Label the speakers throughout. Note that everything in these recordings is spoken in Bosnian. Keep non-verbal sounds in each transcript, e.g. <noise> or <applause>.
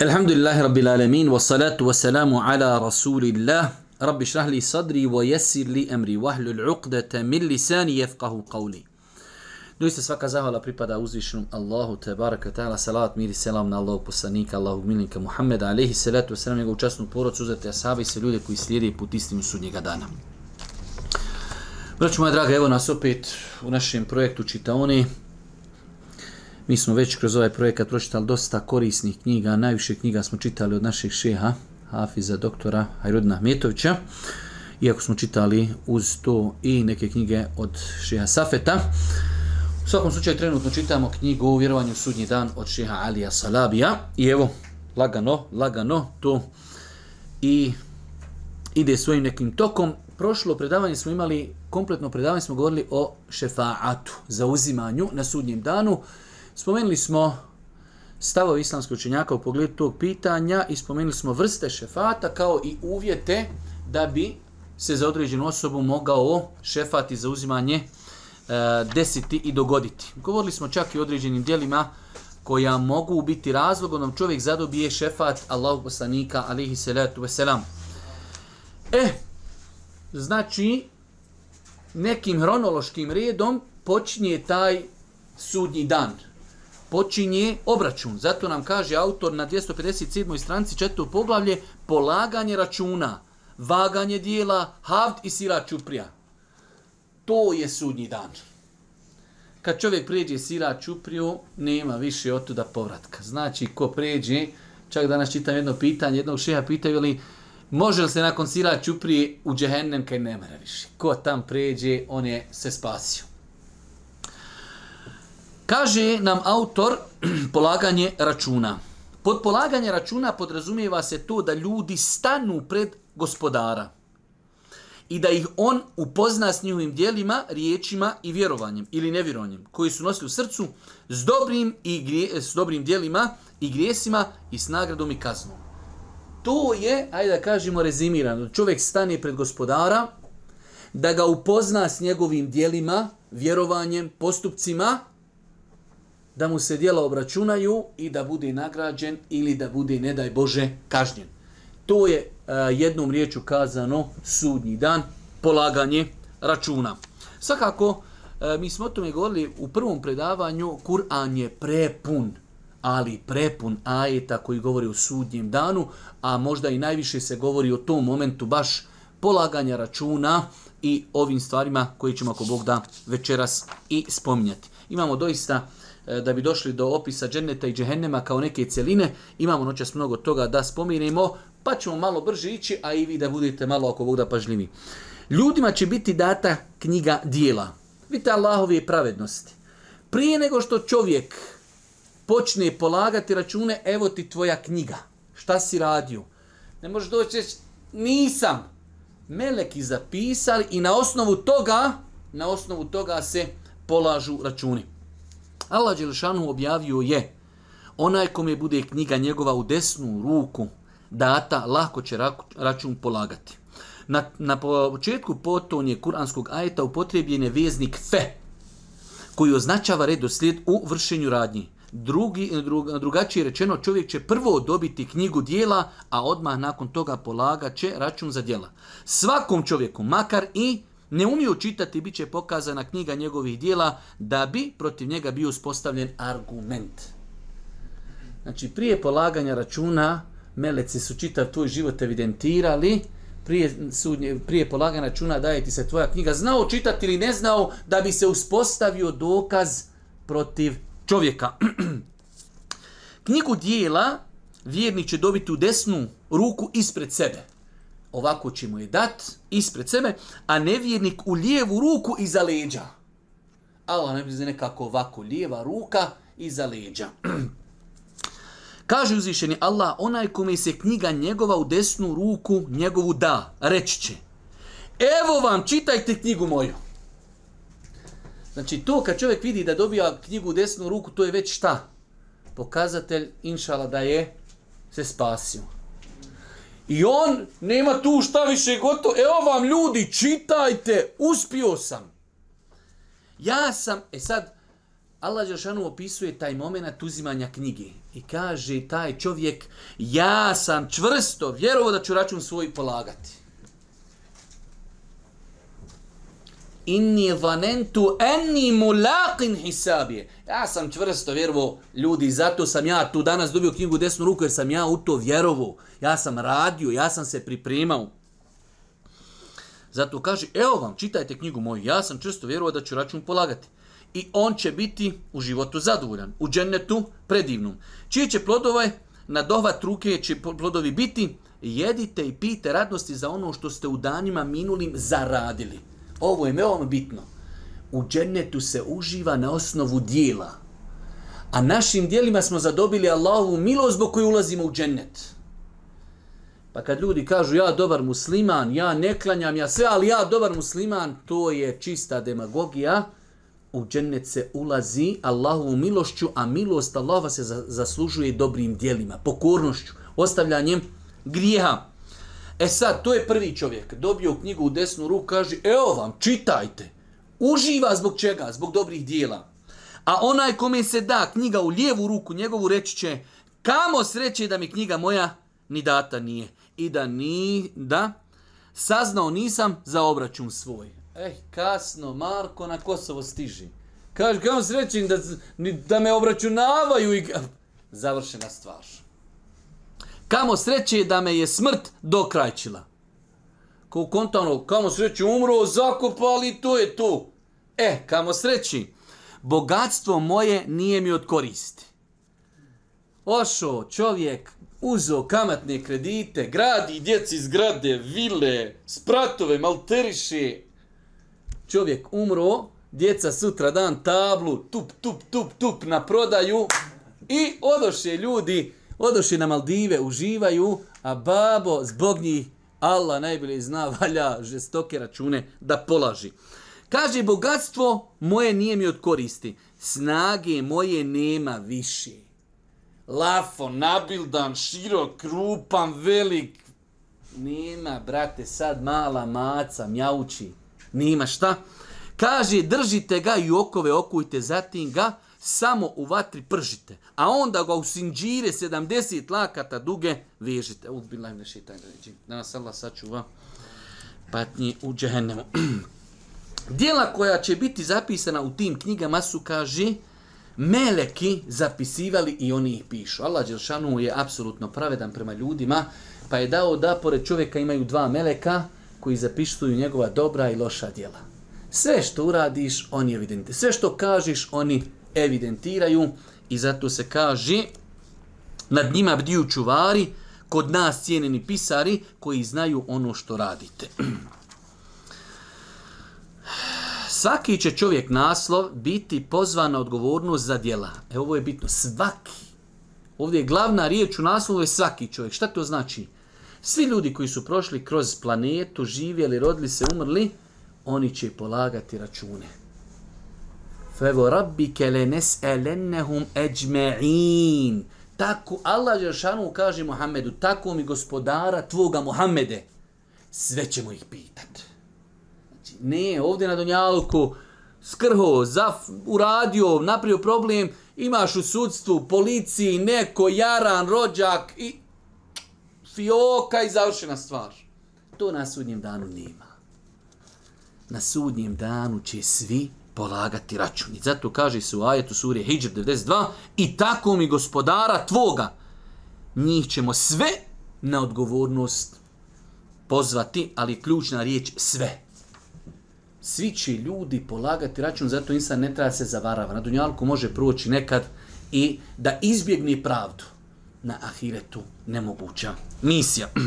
Speaker 1: Elhamdülillahi Rabbil Alemin wa salatu wa salamu ala Rasulillah. Rabbi šrah li sadri wa jesir li emri vahlul uqdete min lisani jefqahu qavli. Doista svaka zahvala pripada uzvišenom Allahu te baraka ta'ala salat miri selam na Allahu poslanika, Allahu milnika Muhammeda alaihi salatu wa salam, njegovu časnu porod uzete ashabi i se ljude koji slijede put istinu sudnjega dana. Vraću moja draga, evo nas opet u našem projektu Čitaoni. Mi smo već kroz ovaj projekat pročitali dosta korisnih knjiga, najviše knjiga smo čitali od naših šeha, Hafiza doktora Hajrudina Mjetovića. iako smo čitali uz to i neke knjige od šeha Safeta. U svakom slučaju trenutno čitamo knjigu o vjerovanju sudnji dan od šeha Alija Salabija i evo, lagano, lagano, to i ide svojim nekim tokom. Prošlo predavanje smo imali, kompletno predavanje smo govorili o šefaatu, zauzimanju na sudnjem danu. Spomenuli smo stavo islamskog učenjaka u pogledu tog pitanja i spomenuli smo vrste šefata kao i uvjete da bi se za određenu osobu mogao šefati za uzimanje e, desiti i dogoditi. Govorili smo čak i o određenim dijelima koja mogu biti razlogom da čovjek zadobije šefat Allahu poslanika alihi salatu veselam. E, znači, nekim hronološkim redom počinje taj sudnji dan počinje obračun. Zato nam kaže autor na 257. stranici četvrtu poglavlje polaganje računa, vaganje dijela, havd i sira čuprija. To je sudnji dan. Kad čovjek pređe sira čupriju, nema više od tuda povratka. Znači, ko pređe, čak danas čitam jedno pitanje, jednog šeha pitaju li može li se nakon sira čuprije u džehennem kaj ne više. Ko tam pređe, on je se spasio. Kaže nam autor <clears throat> polaganje računa. Pod polaganje računa podrazumijeva se to da ljudi stanu pred gospodara i da ih on upozna s njihovim dijelima, riječima i vjerovanjem ili nevjerovanjem koji su nosili u srcu s dobrim, i s dobrim dijelima i grijesima i s nagradom i kaznom. To je, ajde da kažemo rezimirano, čovjek stane pred gospodara da ga upozna s njegovim dijelima, vjerovanjem, postupcima da mu se djela obračunaju i da bude nagrađen ili da bude, ne daj Bože, kažnjen. To je e, jednom riječu kazano sudnji dan, polaganje računa. Svakako, e, mi smo o tome govorili u prvom predavanju, Kur'an je prepun, ali prepun ajeta koji govori o sudnjem danu, a možda i najviše se govori o tom momentu baš polaganja računa i ovim stvarima koje ćemo ako Bog da večeras i spominjati. Imamo doista E, da bi došli do opisa Dženeta i džehennema kao neke cjeline. Imamo noćas mnogo toga da spominemo, pa ćemo malo brže ići, a i vi da budete malo oko da pažljivi. Ljudima će biti data knjiga dijela. Vidite Allahove pravednosti. Prije nego što čovjek počne polagati račune, evo ti tvoja knjiga. Šta si radio? Ne možeš doći nisam. Meleki zapisali i na osnovu toga, na osnovu toga se polažu računi. Allah Đelšanu objavio je onaj kome bude knjiga njegova u desnu ruku data, lahko će račun polagati. Na, na početku potonje kuranskog ajeta upotrebljen je veznik fe, koji označava redoslijed u vršenju radnji. Drugi, drug, drugačije rečeno, čovjek će prvo dobiti knjigu dijela, a odmah nakon toga polaga će račun za dijela. Svakom čovjeku, makar i ne umiju čitati, bit će pokazana knjiga njegovih dijela da bi protiv njega bio uspostavljen argument. Znači, prije polaganja računa, meleci su čitav tvoj život evidentirali, prije, prije polaganja računa daje ti se tvoja knjiga, znao čitati ili ne znao, da bi se uspostavio dokaz protiv čovjeka. <clears throat> Knjigu dijela vjernik će dobiti u desnu ruku ispred sebe. Ovako će mu je dat ispred sebe, a nevjernik u lijevu ruku iza leđa. Allah ne bi nekako ovako lijeva ruka iza leđa. <clears throat> Kaže uzvišeni Allah, onaj kome se knjiga njegova u desnu ruku njegovu da, reći će. Evo vam, čitajte knjigu moju. Znači to kad čovjek vidi da dobija knjigu u desnu ruku, to je već šta? Pokazatelj, inšala, da je se spasio. I on nema tu šta više gotovo. Evo vam ljudi, čitajte, uspio sam. Ja sam, e sad, Allah Đeršanu opisuje taj moment uzimanja knjige. I kaže taj čovjek, ja sam čvrsto vjerovao da ću račun svoj polagati. inni vanentu enni mulakin hisabije. Ja sam čvrsto vjerovao ljudi, zato sam ja tu danas dobio knjigu desnu ruku jer sam ja u to vjerovao. Ja sam radio, ja sam se pripremao. Zato kaže, evo vam, čitajte knjigu moju, ja sam čvrsto vjerovao da ću račun polagati. I on će biti u životu zadovoljan, u džennetu predivnom. Čije će plodove na dohvat ruke će plodovi biti, jedite i pijte radnosti za ono što ste u danima minulim zaradili. Ovo je veoma bitno. U džennetu se uživa na osnovu dijela. A našim dijelima smo zadobili Allahovu milost zbog koju ulazimo u džennet. Pa kad ljudi kažu ja dobar musliman, ja ne klanjam, ja sve, ali ja dobar musliman, to je čista demagogija. U džennet se ulazi Allahovu milošću, a milost Allahova se zaslužuje dobrim dijelima, pokornošću, ostavljanjem grijeha. E sad, to je prvi čovjek. Dobio knjigu u desnu ruku, kaže, evo vam, čitajte. Uživa zbog čega? Zbog dobrih dijela. A onaj kome se da knjiga u lijevu ruku, njegovu reći će, kamo sreće da mi knjiga moja ni data nije. I da ni, da, saznao nisam za obračun svoj. Eh, kasno, Marko na Kosovo stiži. Kaže, kamo srećim da, da me obračunavaju i... Završena stvar. Kamo sreće da me je smrt dokrajčila. Ko kontano kamo sreće umro, zakopali, to je to. E, kamo sreći, bogatstvo moje nije mi od koristi. Ošo, čovjek, uzo kamatne kredite, gradi djeci zgrade, vile, spratove, malteriše. Čovjek umro, djeca sutra dan tablu, tup, tup, tup, tup na prodaju i odoše ljudi Odoši na Maldive, uživaju, a babo zbog njih Allah najbolje zna, <laughs> valja žestoke račune da polaži. Kaže, bogatstvo moje nije mi od koristi. Snage moje nema više. Lafo, nabildan, širok, krupan, velik. Nema, brate, sad mala maca, mjauči. Nema šta. Kaže, držite ga i okove okujte, zatim ga samo u vatri pržite, a onda ga u sinđire 70 lakata duge vežite. Udbila im nešetaj Da nas Allah sačuva patnji u džehennemu. <clears throat> Dijela koja će biti zapisana u tim knjigama su, kaže, meleki zapisivali i oni ih pišu. Allah Đelšanu je apsolutno pravedan prema ljudima, pa je dao da pored čovjeka imaju dva meleka koji zapisuju njegova dobra i loša dijela. Sve što uradiš, oni evidenti. Sve što kažeš, oni evidentiraju i zato se kaže nad njima bdiju čuvari, kod nas cijenjeni pisari koji znaju ono što radite. <clears throat> Svaki će čovjek naslov biti pozvan na odgovornost za djela. E ovo je bitno. Svaki. Ovdje je glavna riječ u naslovu je svaki čovjek. Šta to znači? Svi ljudi koji su prošli kroz planetu, živjeli, rodili se, umrli, oni će polagati račune. فَوَرَبِّكَ لَنَسْأَلَنَّهُمْ أَجْمَعِينَ Tako, Allah Žešanu kaže Muhammedu, tako mi gospodara tvoga Muhammede, sve ćemo ih pitat. Znači, ne, ovdje na Donjaluku skrho, zaf, uradio, napravio problem, imaš u sudstvu, policiji, neko, jaran, rođak i fioka i završena stvar. To na sudnjem danu nema. Na sudnjem danu će svi polagati račun. I zato kaže se u ajetu surje Hijab 92 i tako mi gospodara tvoga njih ćemo sve na odgovornost pozvati, ali ključna riječ sve. Svi će ljudi polagati račun, zato insan ne treba se zavarava. Na Dunjalku može proći nekad i da izbjegne pravdu. Na Ahiretu nemoguća misija. <clears throat>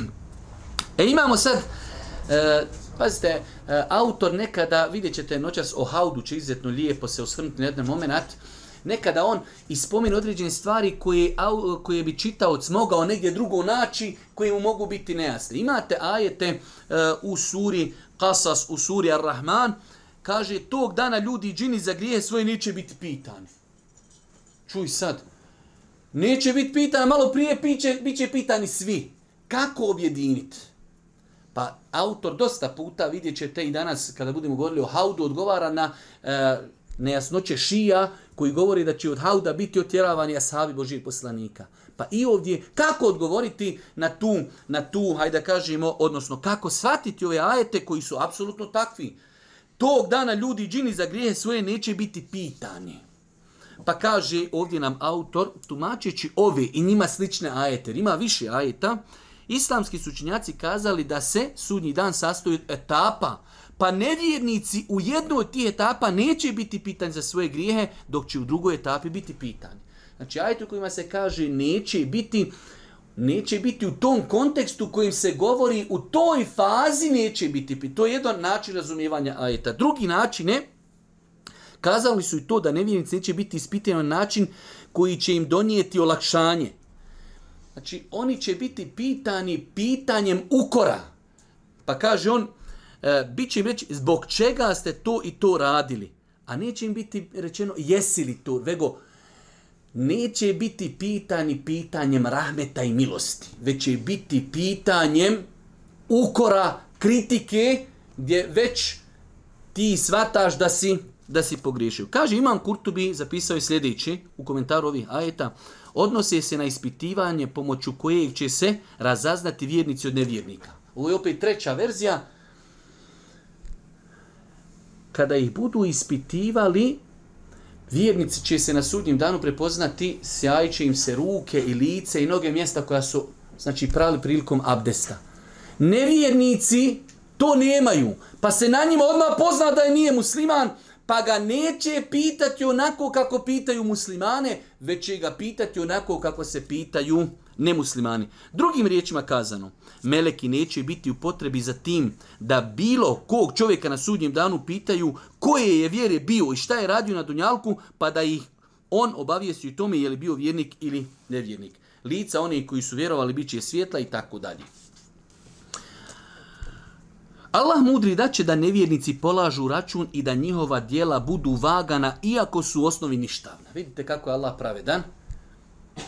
Speaker 1: E imamo sad e, Pazite, e, autor nekada, vidjet ćete noćas o Haudu će izuzetno lijepo se osvrnuti na jedan moment, nekada on ispomin određene stvari koje, koje bi čitaoc mogao negdje drugo naći, koje mu mogu biti nejasne. Imate ajete e, u suri Kasas, u suri Ar-Rahman, kaže tog dana ljudi i džini za grije svoje neće biti pitani. Čuj sad, neće biti pitani, malo prije piće, bit će pitani svi. Kako objediniti? Pa autor dosta puta, vidjet ćete i danas kada budemo govorili o haudu, odgovara na e, nejasnoće šija koji govori da će od hauda biti otjeravani Savi Božijeg poslanika. Pa i ovdje kako odgovoriti na tu, na tu, hajde da kažemo, odnosno kako shvatiti ove ajete koji su apsolutno takvi. Tog dana ljudi i džini za grijehe svoje neće biti pitani. Pa kaže ovdje nam autor, tumačeći ove i njima slične ajete, ima više ajeta, Islamski sučinjaci kazali da se sudnji dan sastoji od etapa, pa nevjernici u jednoj od tih etapa neće biti pitani za svoje grijehe, dok će u drugoj etapi biti pitani. Znači, ajto kojima se kaže neće biti, neće biti u tom kontekstu kojim se govori, u toj fazi neće biti. To je jedan način razumijevanja ajeta. Drugi način je, kazali su i to da nevjernici neće biti ispitani na način koji će im donijeti olakšanje. Znači, oni će biti pitani pitanjem ukora. Pa kaže on, e, bit će im reći zbog čega ste to i to radili. A neće im biti rečeno jesi li to, vego neće biti pitani pitanjem rahmeta i milosti, već će biti pitanjem ukora, kritike, gdje već ti svataš da si, da si pogriješio. Kaže Imam Kurtubi, zapisao je sljedeći u komentaru ovih ajeta, odnose se na ispitivanje pomoću kojeg će se razaznati vjernici od nevjernika. Ovo je opet treća verzija. Kada ih budu ispitivali, vjernici će se na sudnjem danu prepoznati, sjajit im se ruke i lice i noge mjesta koja su znači, prali prilikom abdesta. Nevjernici to nemaju, pa se na njima odmah pozna da je nije musliman, pa ga neće pitati onako kako pitaju muslimane, već će ga pitati onako kako se pitaju nemuslimani. Drugim riječima kazano, meleki neće biti u potrebi za tim da bilo kog čovjeka na sudnjem danu pitaju koje je vjere bio i šta je radio na Dunjalku, pa da ih on obavijesti u tome je li bio vjernik ili nevjernik. Lica onih koji su vjerovali bit će svjetla i tako dalje. Allah mudri da će da nevjernici polažu račun i da njihova dijela budu vagana iako su u osnovi ništavna. Vidite kako je Allah pravedan.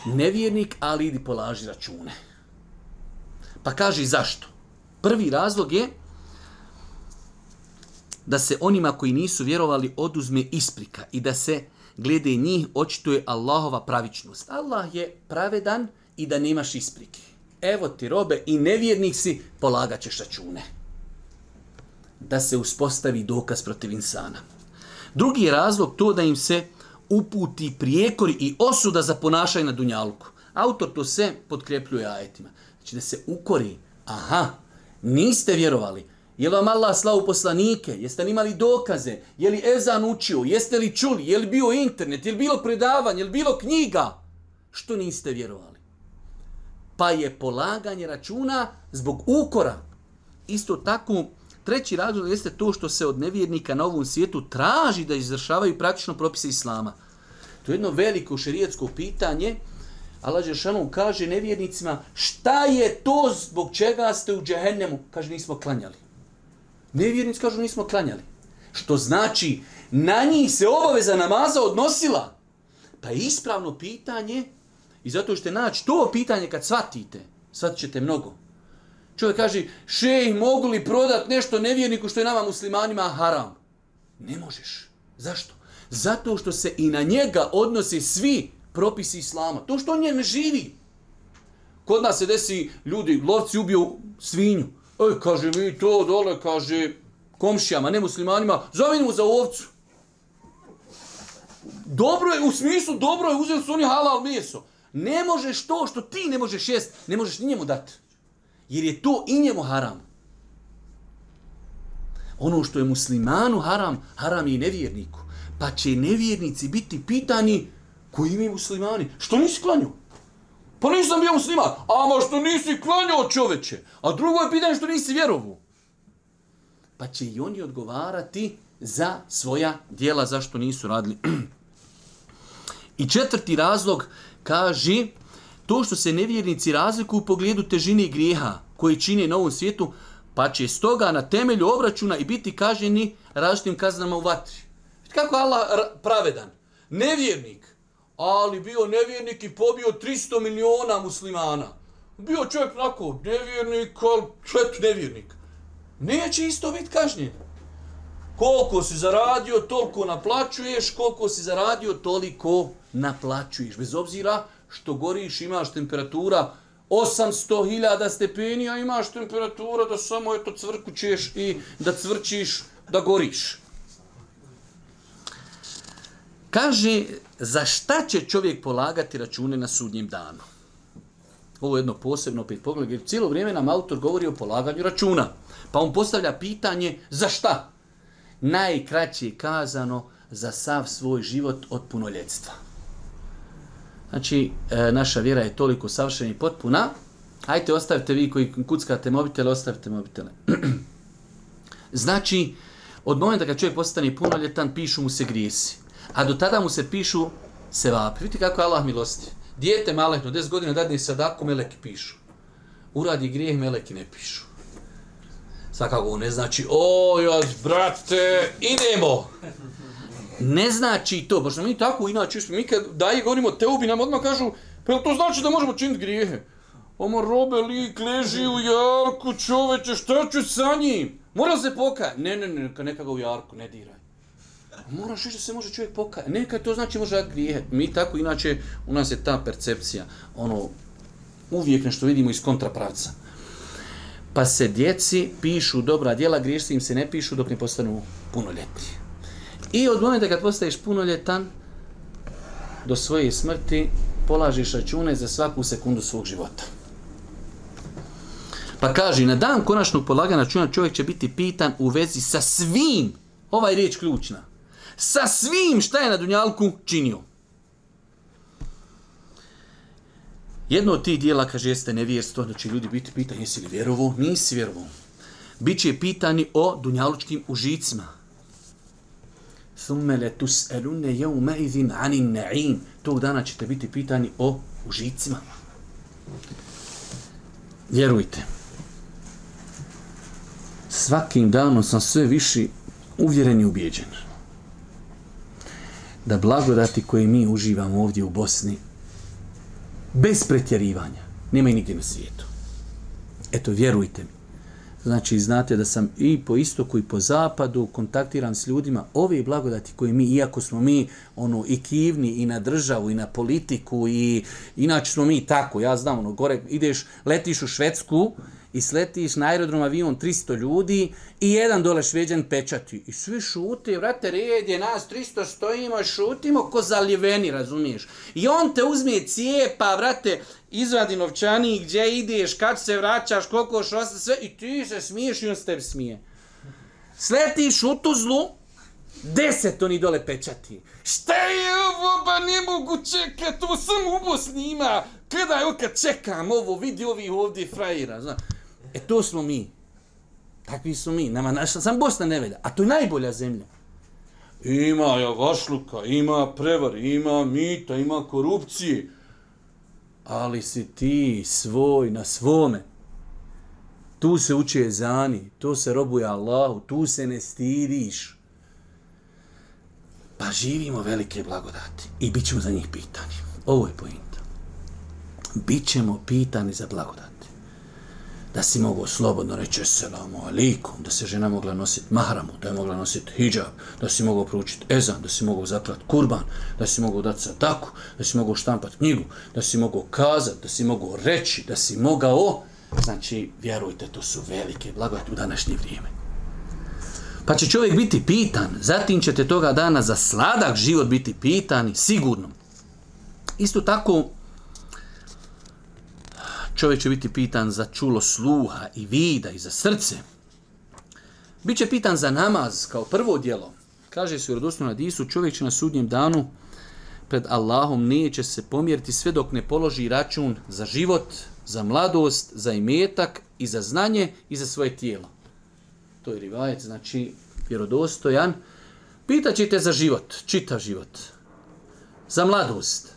Speaker 1: Nevjernik, ali idi polaži račune. Pa kaži zašto? Prvi razlog je da se onima koji nisu vjerovali oduzme isprika i da se glede njih očituje Allahova pravičnost. Allah je pravedan i da nemaš isprike. Evo ti robe i nevjernik si, polagat ćeš račune da se uspostavi dokaz protiv insana. Drugi razlog to da im se uputi prijekori i osuda za ponašanje na dunjalku. Autor to se podkrepljuje ajetima. Znači da se ukori, aha, niste vjerovali, je li vam Allah slao poslanike? Jeste li imali dokaze? Je li Ezan učio? Jeste li čuli? Je li bio internet? Je li bilo predavanje? Je li bilo knjiga? Što niste vjerovali? Pa je polaganje računa zbog ukora. Isto tako Treći razlog jeste to što se od nevjernika na ovom svijetu traži da izvršavaju praktično propise Islama. To je jedno veliko šerijetsko pitanje. Allah Žešanu kaže nevjernicima šta je to zbog čega ste u džehennemu? Kaže nismo klanjali. Nevjernici kažu nismo klanjali. Što znači na njih se obaveza namaza odnosila. Pa je ispravno pitanje i zato ćete naći to pitanje kad shvatite. Shvatit ćete mnogo. Čovjek kaže, šej, mogu li prodat nešto nevjerniku što je nama muslimanima haram? Ne možeš. Zašto? Zato što se i na njega odnose svi propisi islama. To što on nje ne živi. Kod nas se desi, ljudi, lovci ubiju svinju. E, kaže, mi to dole, kaže, komšijama, ne muslimanima, mu za ovcu. Dobro je, u smislu dobro je, uzeli su oni halal meso. Ne možeš to što ti ne možeš jest, ne možeš ni njemu dati. Jer je to i njemu haram. Ono što je muslimanu haram, haram je i nevjerniku. Pa će nevjernici biti pitani koji mi muslimani. Što nisi klanju? Pa nisam bio musliman. Ama što nisi klanjao čoveče. A drugo je pitanje što nisi vjerovu. Pa će i oni odgovarati za svoja dijela zašto nisu radili. <clears throat> I četvrti razlog kaže to što se nevjernici razlikuju u pogledu težine grijeha koji čine na ovom svijetu, pa će stoga na temelju obračuna i biti kažnjeni različitim kaznama u vatri. Kako Allah pravedan? Nevjernik, ali bio nevjernik i pobio 300 miliona muslimana. Bio čovjek onako nevjernik, ali čovjek nevjernik. Neće isto biti kažnjen. Koliko si zaradio, toliko naplaćuješ, koliko si zaradio, toliko naplaćuješ. Bez obzira što goriš imaš temperatura 800.000 stepeni, a imaš temperatura da samo eto cvrkućeš i da cvrčiš, da goriš. Kaže, za šta će čovjek polagati račune na sudnjem danu? Ovo je jedno posebno opet pogled, jer cijelo vrijeme nam autor govori o polaganju računa. Pa on postavlja pitanje, za šta? Najkraće je kazano, za sav svoj život od punoljetstva. Znači, e, naša vjera je toliko savršena i potpuna. Ajte, ostavite vi koji kuckate mobitele, ostavite mobitele. <clears throat> znači, od momenta kad čovjek postane punoljetan, pišu mu se grijesi. A do tada mu se pišu sevapi. Vidite kako je Allah milosti. Dijete malehno, 10 godina dadne sadaku, meleki pišu. Uradi grijeh, meleki ne pišu. Svakako ne znači, o, ja, brate, idemo. Ne znači to, baš mi tako inače, mi kad daje govorimo ubi nam odmah kažu, pa to znači da možemo činiti grijehe? Omo robe lik, leži u jarku, čoveče, šta ću sa njim? Mora se pokajati? Ne, ne, ne, neka ga u jarku, ne diraj. Moraš reći da se može čovjek pokaja. Neka to znači može da grijehe. Mi tako, inače, u nas je ta percepcija, ono, uvijek nešto vidimo iz kontrapravca. Pa se djeci pišu dobra djela, griješi im se ne pišu dok ne postanu punoljetni. I od momenta kad postaješ punoljetan, do svoje smrti polažeš račune za svaku sekundu svog života. Pa kaže, na dan konačnog polaganja računa čovjek će biti pitan u vezi sa svim, ova je riječ ključna, sa svim šta je na Dunjalku činio. Jedno od tih dijela, kaže, jeste nevjerstvo, da znači će ljudi biti pitani, jesi li vjerovo? Nisi vjerovo. Biće pitani o dunjalučkim užicima thumme le tus'elunne jeume na'im. Tog dana ćete biti pitani o užicima. Vjerujte. Svakim danom sam sve viši uvjeren i ubijeđen. Da blagodati koje mi uživamo ovdje u Bosni, bez pretjerivanja, nema i nigdje na svijetu. Eto, vjerujte mi. Znači, znate da sam i po istoku i po zapadu kontaktiram s ljudima. Ove blagodati koje mi, iako smo mi ono i kivni i na državu i na politiku i inače smo mi tako. Ja znam, ono, gore ideš, letiš u Švedsku, i sletiš na aerodrom avion 300 ljudi i jedan dole šveđan pečati. I svi šute, vrate, red je, nas 300 stojimo šutimo ko zaljeveni, razumiješ. I on te uzme cijepa, vrate, izvadi novčanik, gdje ideš, kad se vraćaš, koliko se sve, i ti se smiješ i on s tebi smije. Sletiš u Tuzlu, deset oni dole pečati. Šta je ovo, ba ne mogu čekat, ovo sam ubo snima. Gledaj, kad čekam ovo, vidi ovi ovdje frajera, znaš. E to smo mi. Takvi smo mi. Nama naša, sam Bosna ne velja. A to je najbolja zemlja. Ima javašluka, ima prevar, ima mita, ima korupcije. Ali si ti svoj na svome. Tu se uči jezani, tu se robuje Allahu, tu se ne stidiš. Pa živimo velike blagodati i bit ćemo za njih pitani. Ovo je pojenta. Bit ćemo pitani za blagodati da si mogao slobodno reći selamu alikum, da se žena mogla nositi mahramu, da je mogla nositi hijab, da si mogao proučiti ezan, da si mogao zaklati kurban, da si mogao dati sadaku, da si mogao štampati knjigu, da si mogao kazati, da si mogao reći, da si mogao... Znači, vjerujte, to su velike blagodati u današnje vrijeme. Pa će čovjek biti pitan, zatim ćete toga dana za sladak život biti pitani, sigurno. Isto tako, Čovjek će biti pitan za čulo sluha i vida i za srce. Biće pitan za namaz kao prvo djelo. Kaže se u radosnom nadisu čovjek će na sudnjem danu pred Allahom neće se pomjeriti sve dok ne položi račun za život, za mladost, za imetak i za znanje i za svoje tijelo. To je rivajet, znači vjerodostojan. Pitaćete za život, čita život, za mladost,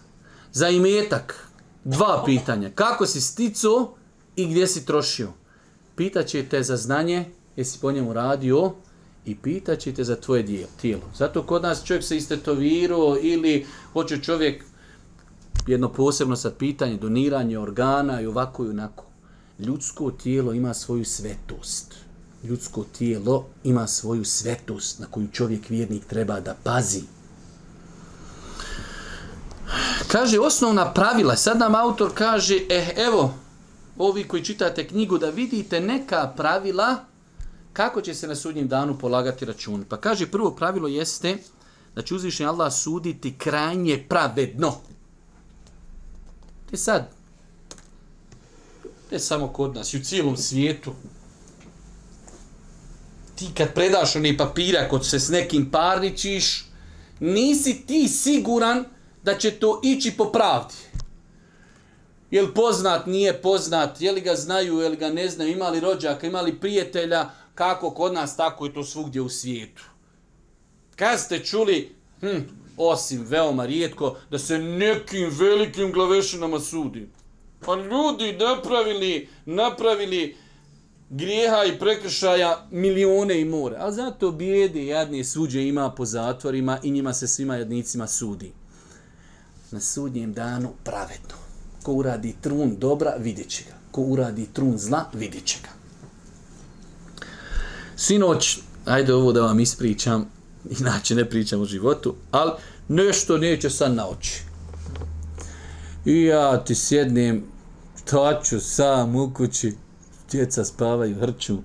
Speaker 1: za imetak, dva pitanja. Kako si sticu i gdje si trošio? Pitaće te za znanje, jesi po njemu radio, i pitaće te za tvoje tijelo. Zato kod nas čovjek se istetovirao ili hoće čovjek jedno posebno sad pitanje, doniranje organa i ovako i onako. Ljudsko tijelo ima svoju svetost. Ljudsko tijelo ima svoju svetost na koju čovjek vjernik treba da pazi. Kaže, osnovna pravila, sad nam autor kaže, eh, evo, ovi koji čitate knjigu, da vidite neka pravila kako će se na sudnjem danu polagati račun. Pa kaže, prvo pravilo jeste da će uzvišnji Allah suditi krajnje pravedno. Te sad, ne samo kod nas, i u cijelom svijetu, ti kad predaš onih papira kod se s nekim parničiš, nisi ti siguran da će to ići po pravdi. Jel poznat, nije poznat, je li ga znaju, je li ga ne znaju, imali rođaka, imali prijatelja, kako kod nas, tako je to svugdje u svijetu. Kad ste čuli, hm, osim veoma rijetko, da se nekim velikim glavešinama sudi. Pa ljudi napravili, napravili grijeha i prekršaja milione i more. A zato bijede jadne suđe ima po zatvorima i njima se svima jadnicima sudi na sudnjem danu pravedno. Ko uradi trun dobra, vidjet će ga. Ko uradi trun zla, vidjet će ga. Sinoć, ajde ovo da vam ispričam, <laughs> inače ne pričam o životu, ali nešto neće sad na oči. I ja ti sjednem, taču sam u kući, djeca spavaju, hrču,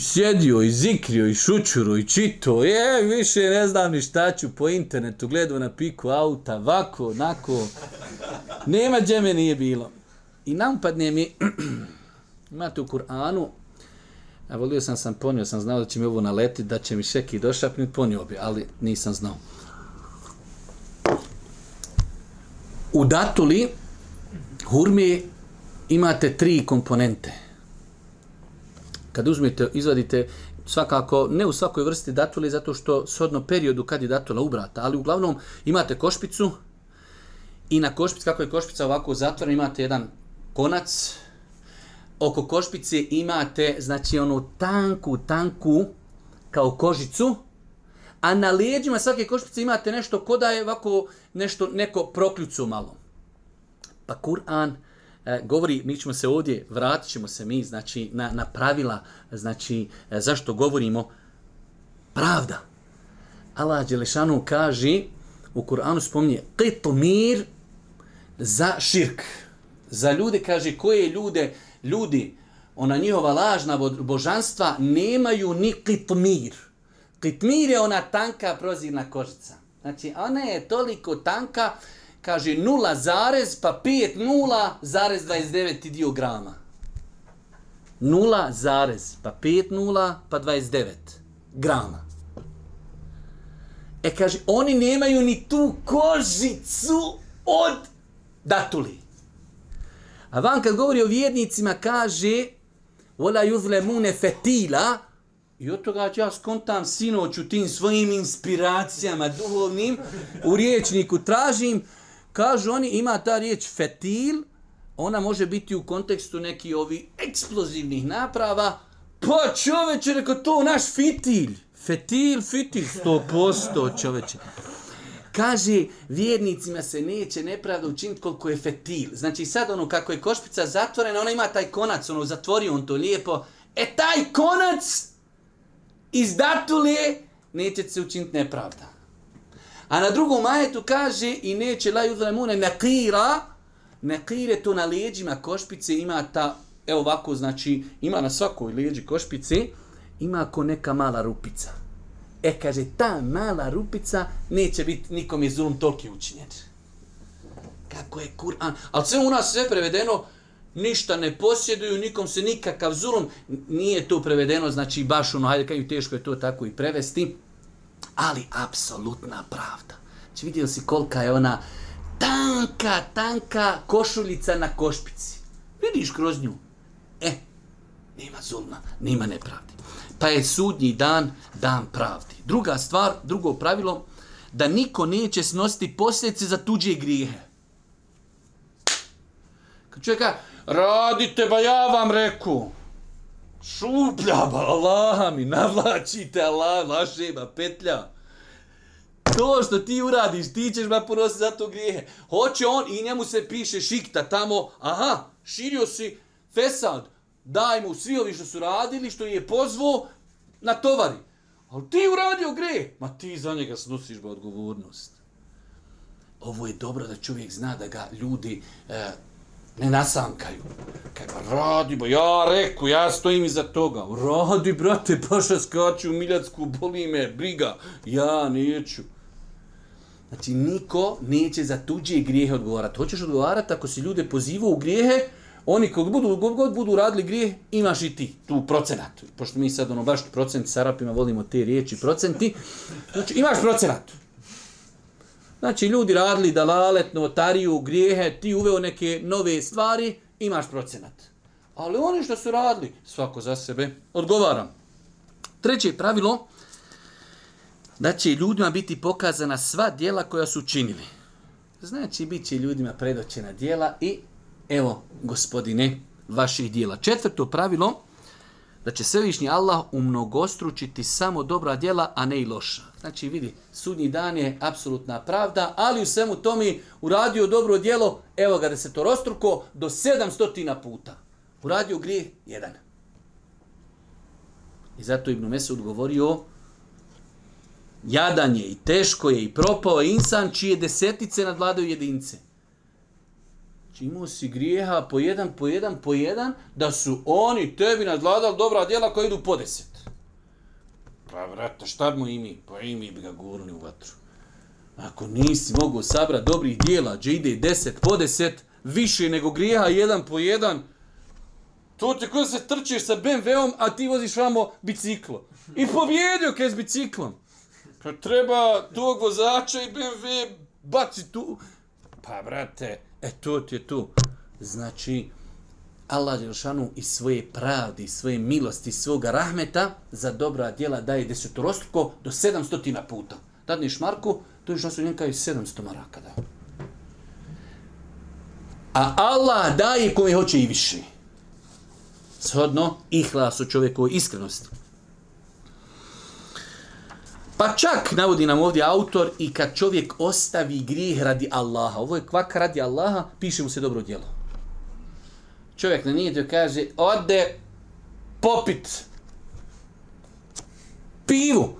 Speaker 1: sjedio i zikrio i šučuro i čito, je, više ne znam ni šta ću po internetu, gledao na piku auta, vako, nako, nema džeme, nije bilo. I napadne mi, <clears throat> imate u Kur'anu, a volio sam sam ponio, sam znao da će mi ovo naleti, da će mi šeki došapnut, pa ponio bi, ali nisam znao. U datuli hurmi imate tri komponente kad uzmete, izvadite svakako, ne u svakoj vrsti datule, zato što shodno periodu kad je datula ubrata, ali uglavnom imate košpicu i na košpici, kako je košpica ovako zatvorena, imate jedan konac, oko košpice imate, znači, onu tanku, tanku, kao kožicu, a na leđima svake košpice imate nešto ko da je ovako nešto, neko prokljucu malo. Pa Kur'an E, govori, mi ćemo se ovdje, vratit ćemo se mi, znači, na, na pravila, znači, e, zašto govorimo pravda. Allah Đelešanu kaže, u Kur'anu spominje, mir za širk. Za ljude, kaže, koje ljude, ljudi, ona njihova lažna božanstva nemaju ni kitmir. Kitmir je ona tanka prozirna kožica. Znači, ona je toliko tanka kaže 0 zarez pa 5 0,29 dio grama. 0 zarez pa 5 0 pa 29 grama. E kaže, oni nemaju ni tu kožicu od datuli. A van kad govori o vjernicima kaže Vola mune fetila i od toga ja skontam sinoć u tim svojim inspiracijama duhovnim u riječniku tražim Kažu oni ima ta riječ fetil, ona može biti u kontekstu neki ovi eksplozivnih naprava. Pa čoveče, reko to naš fitil. Fetil, fitil, sto posto čoveče. Kaže, vjernicima se neće nepravda učiniti koliko je fetil. Znači sad ono kako je košpica zatvorena, ona ima taj konac, ono zatvori on to lijepo. E taj konac iz datulije neće se učiniti nepravda. A na drugom majetu kaže i neće la yuzlamune nekira, nekire to na leđima košpice ima ta, evo ovako znači, ima na svakoj leđi košpici, ima ako neka mala rupica. E kaže, ta mala rupica neće biti nikom je zulum toliki učinjen. Kako je Kur'an, ali sve u nas sve prevedeno, ništa ne posjeduju, nikom se nikakav zulum, nije to prevedeno, znači baš ono, hajde kaj teško je to tako i prevesti, ali apsolutna pravda. Znači vidio si kolika je ona tanka, tanka košuljica na košpici. Vidiš kroz nju. E, nema zulma, nema nepravdi. Pa je sudnji dan, dan pravdi. Druga stvar, drugo pravilo, da niko neće snositi posljedice za tuđe grijehe. Kad čovjek radite, ba ja vam reku. Šuplja, Allaha mi, navlačite, Allah, petlja. To što ti uradiš, ti ćeš ma ponositi za to grijehe. Hoće on i njemu se piše šikta tamo, aha, širio si fesad, daj mu svi ovi što su radili, što je pozvao, na tovari. Ali ti uradio gre, ma ti za njega snosiš ba odgovornost. Ovo je dobro da čovjek zna da ga ljudi e, ne nasankaju, Kaj pa radi, ja reku, ja stojim iza toga. Radi, brate, paša skaču u Miljacku, boli me, briga, ja neću. Znači, niko neće za tuđe grijehe odgovarati. Hoćeš odgovarati ako si ljude pozivao u grijehe, oni kog budu, god, budu radili grijeh, imaš i ti tu procenat. Pošto mi sad ono baš procenti sarapima, volimo te riječi, procenti. Znači, imaš procenat. Znači, ljudi radili dalalet, notariju, grijehe, ti uveo neke nove stvari, imaš procenat. Ali oni što su radili, svako za sebe, odgovaram. Treće pravilo, da će ljudima biti pokazana sva dijela koja su činili. Znači, bit će ljudima predočena dijela i evo, gospodine, vaših djela. Četvrto pravilo, da će svevišnji Allah umnogostručiti samo dobra djela, a ne i loša. Znači vidi, sudnji dan je apsolutna pravda, ali u svemu tomi uradio dobro djelo, evo ga da se to rostruko, do 700 puta. Uradio grije jedan. I zato Ibn Mesud govorio, jadan je i teško je i propao je insan čije desetice nadvladaju jedince. Znači, imao si grijeha po jedan, po jedan, po jedan, da su oni tebi nadvladali dobra djela koja idu po deset. Pa vrata, šta mu i Pa imi bi ga gurni u vatru. Ako nisi mogu sabra dobrih djela, gdje ide deset po deset, više nego grijeha jedan po jedan, to ti kada se trčiš sa BMW-om, a ti voziš vamo biciklo. I pobjedio kaj s biciklom. Kad pa, treba tog vozača i BMW baci tu. Pa brate, E to ti je tu. Znači, Allah Jelšanu i svoje pravdi, svoje milosti, svoga rahmeta za dobra djela daje desetorostko do sedamstotina puta. Dadniš Marku, to je što su njenka i sedamsto maraka da. A Allah daje kome hoće i više. Shodno, u čovjekovoj iskrenosti. Pa čak navodi nam ovdje autor i kad čovjek ostavi grijeh radi Allaha. Ovo je kvaka radi Allaha, piše mu se dobro djelo. Čovjek na nijedio kaže, ode popit pivu,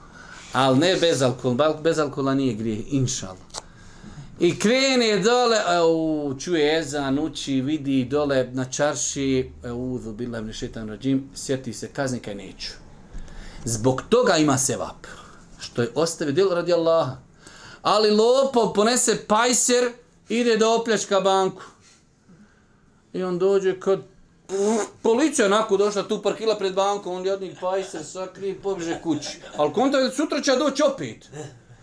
Speaker 1: ali ne bez alkohola. Bez alkohola nije grijeh, inšal. I krene dole, e, čuje ezan, uči, vidi dole na čarši, e, uzu bilavni šetan rađim, sjeti se kaznika i neću. Zbog toga ima se sevap što je ostavio djelo radi Allaha. Ali lopo ponese pajser, ide da opljačka banku. I on dođe kod policija onako došla tu parkila pred bankom, on jadnik pajser sakri i pobježe kući. Ali konta sutra će doći opet.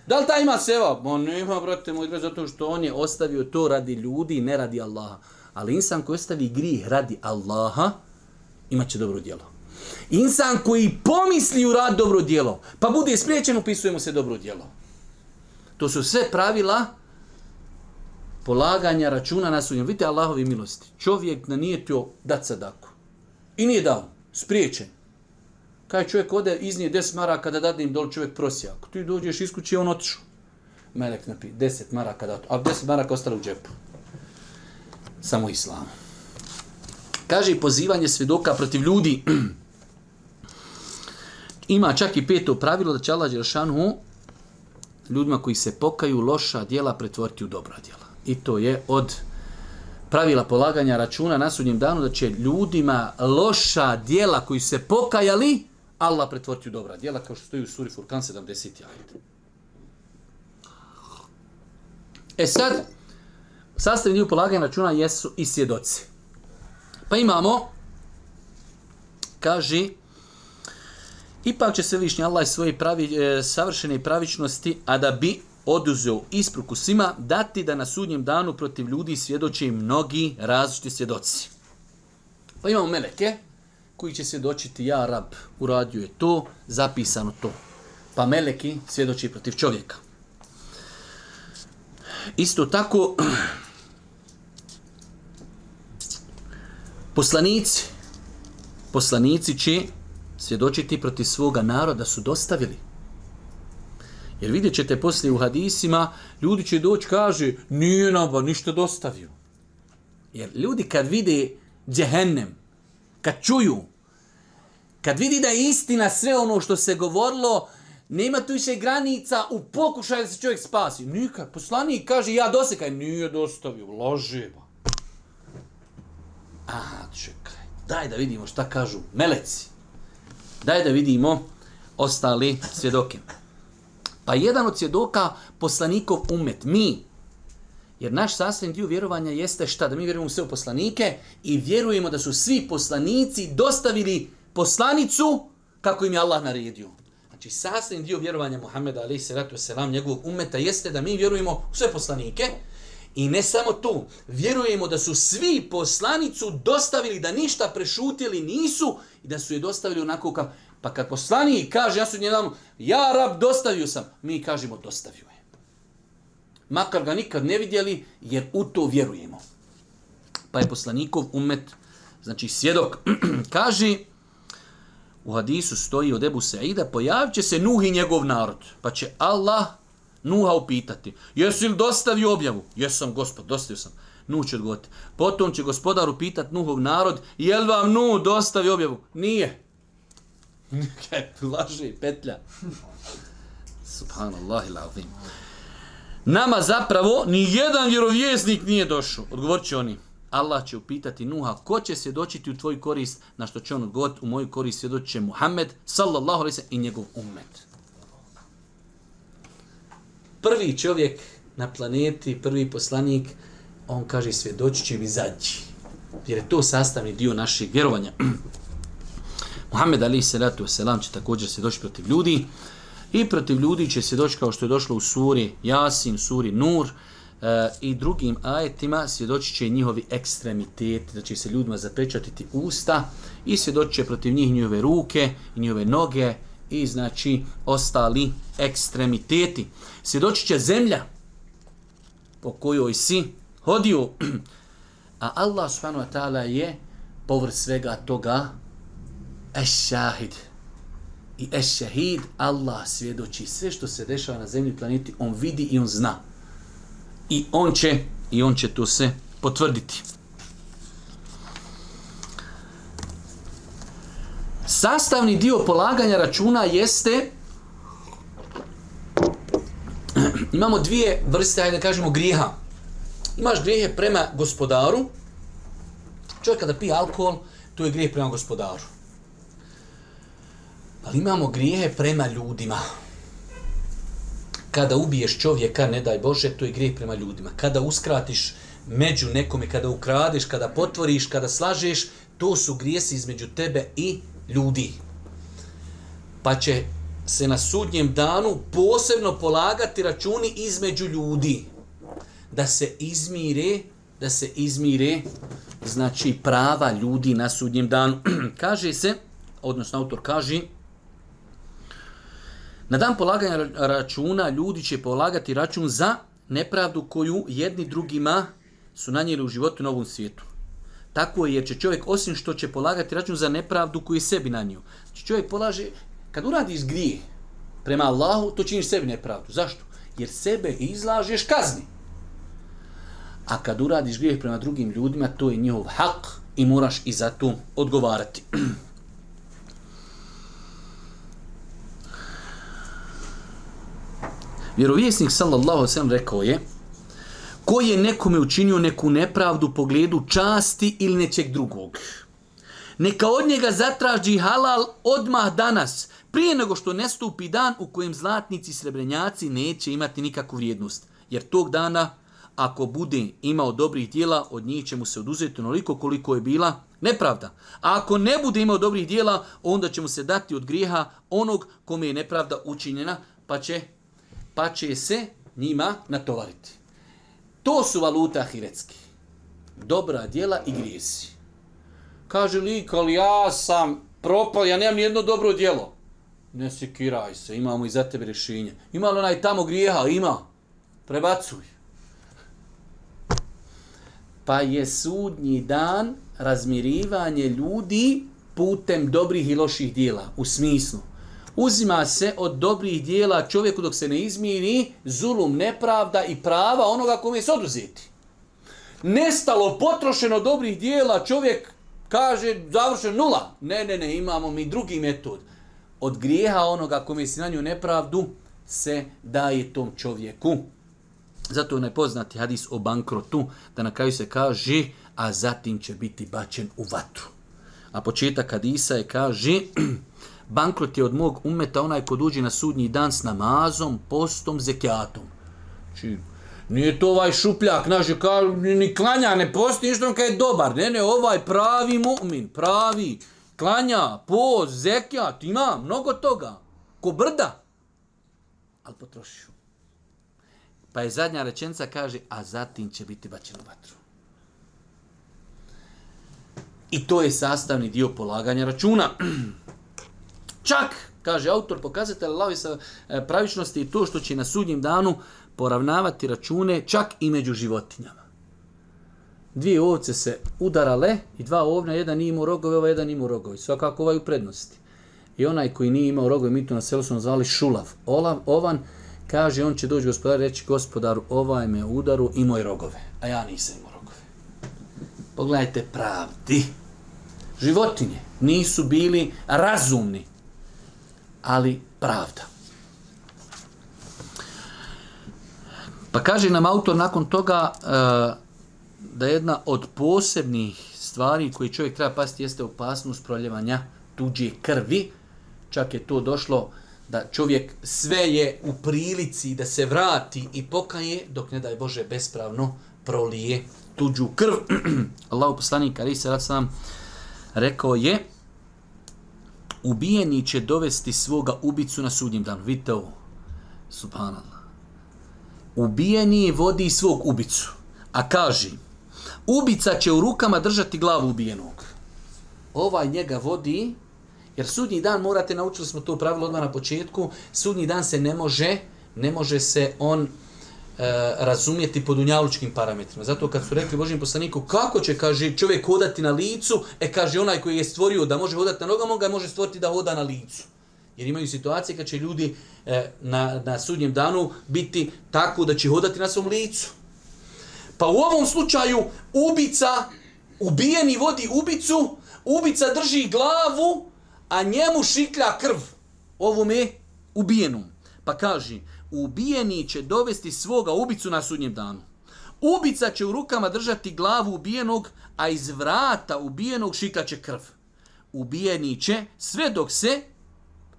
Speaker 1: Da li ta ima seva? On nema, brate moj, zato što on je ostavio to radi ljudi, ne radi Allaha. Ali insan koji ostavi grih radi Allaha, imat će dobro djelo. Insan koji pomisli u rad dobro djelo, pa bude spriječen, upisujemo se dobro djelo. To su sve pravila polaganja računa na sudnjem. Vidite Allahovi milosti. Čovjek na nije to dat sadaku. I nije dao. Spriječen. Kaj čovjek ode iznije 10 maraka da im dol čovjek prosija, Ako ti dođeš iz kuće, on otišu. Melek napi, 10 maraka kada. A 10 maraka ostalo u džepu. Samo islam. Kaže i pozivanje svjedoka protiv ljudi. <clears throat> Ima čak i peto pravilo da će Allah ljudima koji se pokaju loša djela pretvoriti u dobra djela. I to je od pravila polaganja računa na sudnjem danu da će ljudima loša djela koji se pokajali Allah pretvoriti u dobra djela kao što stoji u suri Furkan 70. E sad, sastavni dio polaganja računa jesu i svjedoci. Pa imamo, kaže, Ipak će se višnji Allah svoje pravi, e, savršene pravičnosti, a da bi oduzeo ispruku svima, dati da na sudnjem danu protiv ljudi svjedoče mnogi različiti svjedoci. Pa imamo meleke koji će svjedočiti ja rab, uradio je to, zapisano to. Pa meleki svjedoči protiv čovjeka. Isto tako, <clears throat> poslanici, poslanici će svjedočiti protiv svoga naroda su dostavili. Jer vidjet ćete poslije u hadisima, ljudi će doći kaže, nije nam ništa dostavio. Jer ljudi kad vide džehennem, kad čuju, kad vidi da je istina sve ono što se govorilo, nema tu više granica u pokušaju da se čovjek spasi. Nikad, poslanik kaže, ja dosekaj, nije dostavio, loživa. A čekaj, daj da vidimo šta kažu meleci. Daj da vidimo ostali svjedoke. Pa jedan od svjedoka poslanikov umet, mi. Jer naš sastavni dio vjerovanja jeste šta? Da mi vjerujemo sve poslanike i vjerujemo da su svi poslanici dostavili poslanicu kako im je Allah naredio. Znači sastavni dio vjerovanja Muhammeda se salatu selam njegovog umeta jeste da mi vjerujemo u sve poslanike i ne samo to, vjerujemo da su svi poslanicu dostavili da ništa prešutili nisu i da su je dostavili onako kao, pa kad poslani kaže, ja su njedan, ja rab dostavio sam, mi kažemo dostavio je. Makar ga nikad ne vidjeli, jer u to vjerujemo. Pa je poslanikov umet, znači svjedok, <clears throat> kaže, u hadisu stoji od Ebu Saida, pojavit će se Nuh i njegov narod, pa će Allah Nuha upitati, jesu li dostavio objavu? Jesam gospod, dostavio sam. Nuh će odgovoriti. Potom će gospodar upitati Nuhov narod, jel vam Nuh dostavi objavu? Nije. <laughs> Laži, petlja. Subhanallah Nama zapravo ni jedan vjerovjesnik nije došao. Odgovorit će oni. Allah će upitati Nuha, ko će svjedočiti u tvoj korist, na što će on odgovoriti, u moju korist svjedočit će Muhammed, sallallahu alaihi i njegov umet prvi čovjek na planeti, prvi poslanik, on kaže svjedočit će mi zađi. Jer je to sastavni dio naših vjerovanja. <clears throat> Muhammed Ali Salatu Selam će također svjedoči protiv ljudi. I protiv ljudi će doći kao što je došlo u suri Jasin, suri Nur, e, i drugim ajetima svjedočit će njihovi ekstremiteti, da će se ljudima zapečatiti usta i svjedočit će protiv njih njihove ruke, njihove noge, i znači ostali ekstremiteti. Svjedočit će zemlja po kojoj si hodio, <clears throat> a Allah subhanahu wa ta'ala je povr svega toga ešahid. I ešahid Allah svjedoči sve što se dešava na zemlji planeti, on vidi i on zna. I on će, i on će to se potvrditi. Sastavni dio polaganja računa jeste imamo dvije vrste, ajde kažemo, grijeha. Imaš grijehe prema gospodaru. Čovjek kada pije alkohol, to je grijeh prema gospodaru. Ali imamo grijehe prema ljudima. Kada ubiješ čovjeka, ne daj Bože, to je grijeh prema ljudima. Kada uskratiš među nekome, kada ukradeš, kada potvoriš, kada slažeš, to su grijesi između tebe i ljudi. Pa će se na sudnjem danu posebno polagati računi između ljudi. Da se izmire, da se izmire znači prava ljudi na sudnjem danu. <clears throat> kaže se, odnosno autor kaže, na dan polaganja računa ljudi će polagati račun za nepravdu koju jedni drugima su nanijeli u životu na ovom svijetu. Tako je, jer će čovjek, osim što će polagati račun za nepravdu koju je sebi nanio. Znači, čovjek polaže, kad uradiš grije prema Allahu, to činiš sebi nepravdu. Zašto? Jer sebe izlažeš kazni. A kad uradiš grijeh prema drugim ljudima, to je njihov hak i moraš i za to odgovarati. <clears throat> Vjerovjesnik sallallahu sam rekao je koji je nekome učinio neku nepravdu u pogledu časti ili nečeg drugog. Neka od njega zatraži halal odmah danas, prije nego što nestupi dan u kojem zlatnici i srebrenjaci neće imati nikakvu vrijednost. Jer tog dana, ako bude imao dobrih dijela, od njih će mu se oduzeti onoliko koliko je bila nepravda. A ako ne bude imao dobrih dijela, onda će mu se dati od grijeha onog kome je nepravda učinjena, pa će, pa će se njima natovariti. To su valuta ahiretski. Dobra djela i grijesi. Kaže lik, ali ja sam propao, ja nemam jedno dobro djelo. Ne sekiraj se, imamo i za tebe rješenje. Ima li onaj tamo grijeha? Ima. Prebacuj. Pa je sudnji dan razmirivanje ljudi putem dobrih i loših djela. U smislu, Uzima se od dobrih dijela čovjeku dok se ne izmijeni zulum, nepravda i prava onoga kome se oduzeti. Nestalo, potrošeno dobrih dijela, čovjek kaže završen nula. Ne, ne, ne, imamo mi drugi metod. Od grijeha onoga kome si nju nepravdu se daje tom čovjeku. Zato je poznati hadis o bankrotu, da na kraju se kaže, a zatim će biti bačen u vatu. A početak hadisa je kaže, <clears throat> bankrot je od mog umeta onaj ko uđe na sudnji dan s namazom, postom, zekijatom. Znači, nije to ovaj šupljak naš, kao, ni klanja, ne posti, ništa kao je dobar. Ne, ne, ovaj pravi mu'min, pravi, klanja, post, zekijat, ima mnogo toga. Ko brda, ali potrošio. Pa je zadnja rečenica kaže, a zatim će biti bačen u vatru. I to je sastavni dio polaganja računa. <clears throat> Čak, kaže autor, pokazatelj lavi sa e, pravičnosti i to što će na sudnjem danu poravnavati račune čak i među životinjama. Dvije ovce se udarale i dva ovna, jedan nije imao rogove, ovaj jedan imao rogovi. Svakako ovaj u prednosti. I onaj koji nije imao rogove, mi to na selu smo zvali šulav. Olav, ovan, kaže, on će doći gospodar reći, gospodaru, ovaj me udaru, imao je rogove. A ja nisam imao rogove. Pogledajte pravdi. Životinje nisu bili razumni ali pravda. Pa kaže nam autor nakon toga e, da jedna od posebnih stvari koje čovjek treba pasti jeste opasnost proljevanja tuđe krvi. Čak je to došlo da čovjek sve je u prilici da se vrati i pokaje dok ne daj Bože bespravno prolije tuđu krv. <clears throat> Allah poslanik Ali se sam rekao je ubijeni će dovesti svoga ubicu na sudnjem danu. Vidite ovo. Subhanallah. Ubijeni vodi svog ubicu. A kaži, ubica će u rukama držati glavu ubijenog. Ovaj njega vodi, jer sudnji dan, morate, naučili smo to pravilo odmah na početku, sudnji dan se ne može, ne može se on E, razumjeti po dunjalučkim parametrima. Zato kad su rekli Božim poslaniku kako će, kaže, čovjek hodati na licu, e kaže onaj koji je stvorio da može hodati na nogama, on ga može stvoriti da hoda na licu. Jer imaju situacije kad će ljudi e, na, na sudnjem danu biti tako da će hodati na svom licu. Pa u ovom slučaju ubica, ubijeni vodi ubicu, ubica drži glavu, a njemu šiklja krv. Ovom je ubijenom. Pa kaže, ubijeni će dovesti svoga ubicu na sudnjem danu. Ubica će u rukama držati glavu ubijenog, a iz vrata ubijenog šikaće krv. Ubijeni će sve dok se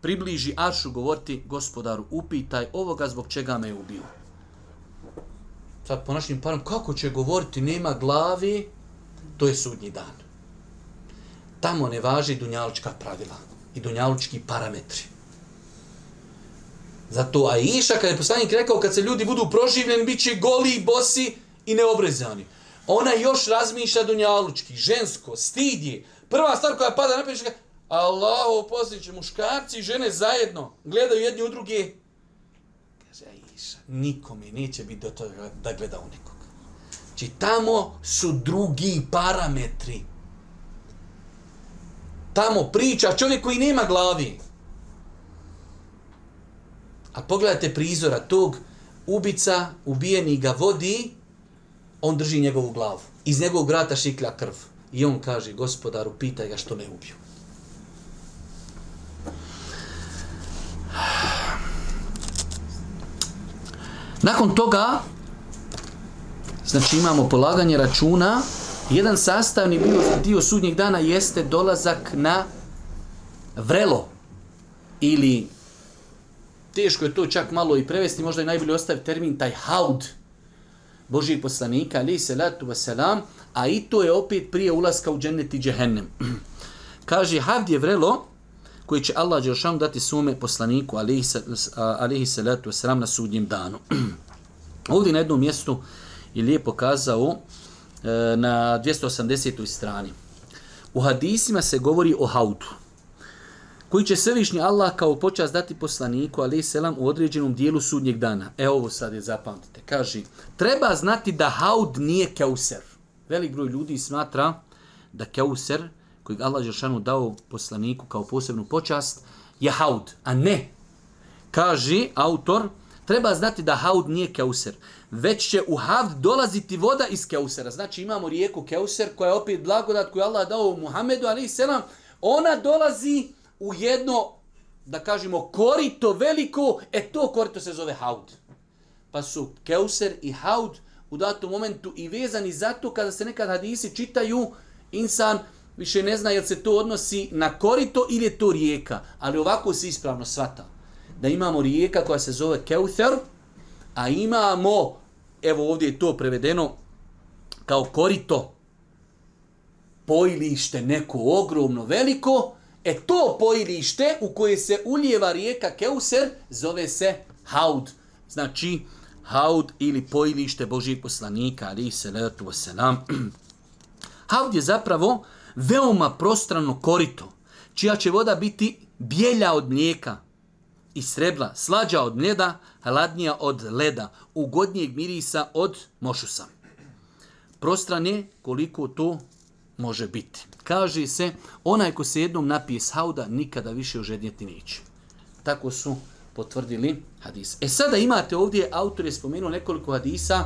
Speaker 1: približi Aršu govoriti gospodaru upitaj ovoga zbog čega me je ubio. Sad po našim parom kako će govoriti nema glavi, to je sudnji dan. Tamo ne važi dunjalučka pravila i dunjalučki parametri. Zato Aisha, kada je poslanik rekao, kad se ljudi budu proživljeni, bit će goli, bosi i neobrezani. Ona još razmišlja dunjalučki, žensko, stidje. Prva stvar koja pada na kaže, Allaho će muškarci i žene zajedno gledaju jedni u druge. Kaže Aisha, nikome neće biti do da gleda u nekog. Znači tamo su drugi parametri. Tamo priča čovjek koji nema glavi. A pogledajte prizora tog ubica, ubijeni ga vodi, on drži njegovu glavu. Iz njegovog vrata šiklja krv. I on kaže gospodaru, pitaj ga što me ubiju. Nakon toga, znači imamo polaganje računa, jedan sastavni bio dio sudnjeg dana jeste dolazak na vrelo ili teško je to čak malo i prevesti, možda je najbolje ostaviti termin taj haud Božijeg poslanika, ali salatu vaselam, a i to je opet prije ulaska u džennet i džehennem. <clears throat> Kaže, havd je vrelo koji će Allah Đelšanu dati sume poslaniku, alihi salatu sram na sudnjem danu. <clears throat> Ovdje na jednom mjestu je lijepo kazao e, na 280. strani. U hadisima se govori o haudu koji će svevišnji Allah kao počas dati poslaniku, ali selam, u određenom dijelu sudnjeg dana. E ovo sad je zapamtite. Kaži, treba znati da haud nije keuser. Velik broj ljudi smatra da keuser, kojeg Allah Žešanu dao poslaniku kao posebnu počast, je haud, a ne. Kaži autor, treba znati da haud nije keuser. Već će u haud dolaziti voda iz keusera. Znači imamo rijeku keuser koja je opet blagodat koju Allah dao Muhammedu, ali i selam, ona dolazi u jedno, da kažemo, korito veliko, e to korito se zove haud. Pa su keuser i haud u datom momentu i vezani zato kada se nekad hadisi čitaju, insan više ne zna jel se to odnosi na korito ili je to rijeka. Ali ovako se ispravno svata. Da imamo rijeka koja se zove keuser, a imamo, evo ovdje je to prevedeno, kao korito, pojlište neko ogromno veliko, E to pojilište u koje se uljeva rijeka Keuser zove se Haud. Znači, Haud ili pojilište Božih poslanika, ali se se nam. Haud je zapravo veoma prostrano korito, čija će voda biti bijelja od mlijeka i srebla, slađa od mljeda, hladnija od leda, ugodnijeg mirisa od mošusa. Prostran je koliko to može biti. Kaže se, onaj ko se jednom napije hauda, nikada više ožednjeti neće. Tako su potvrdili hadis. E sada imate ovdje, autor je spomenuo nekoliko hadisa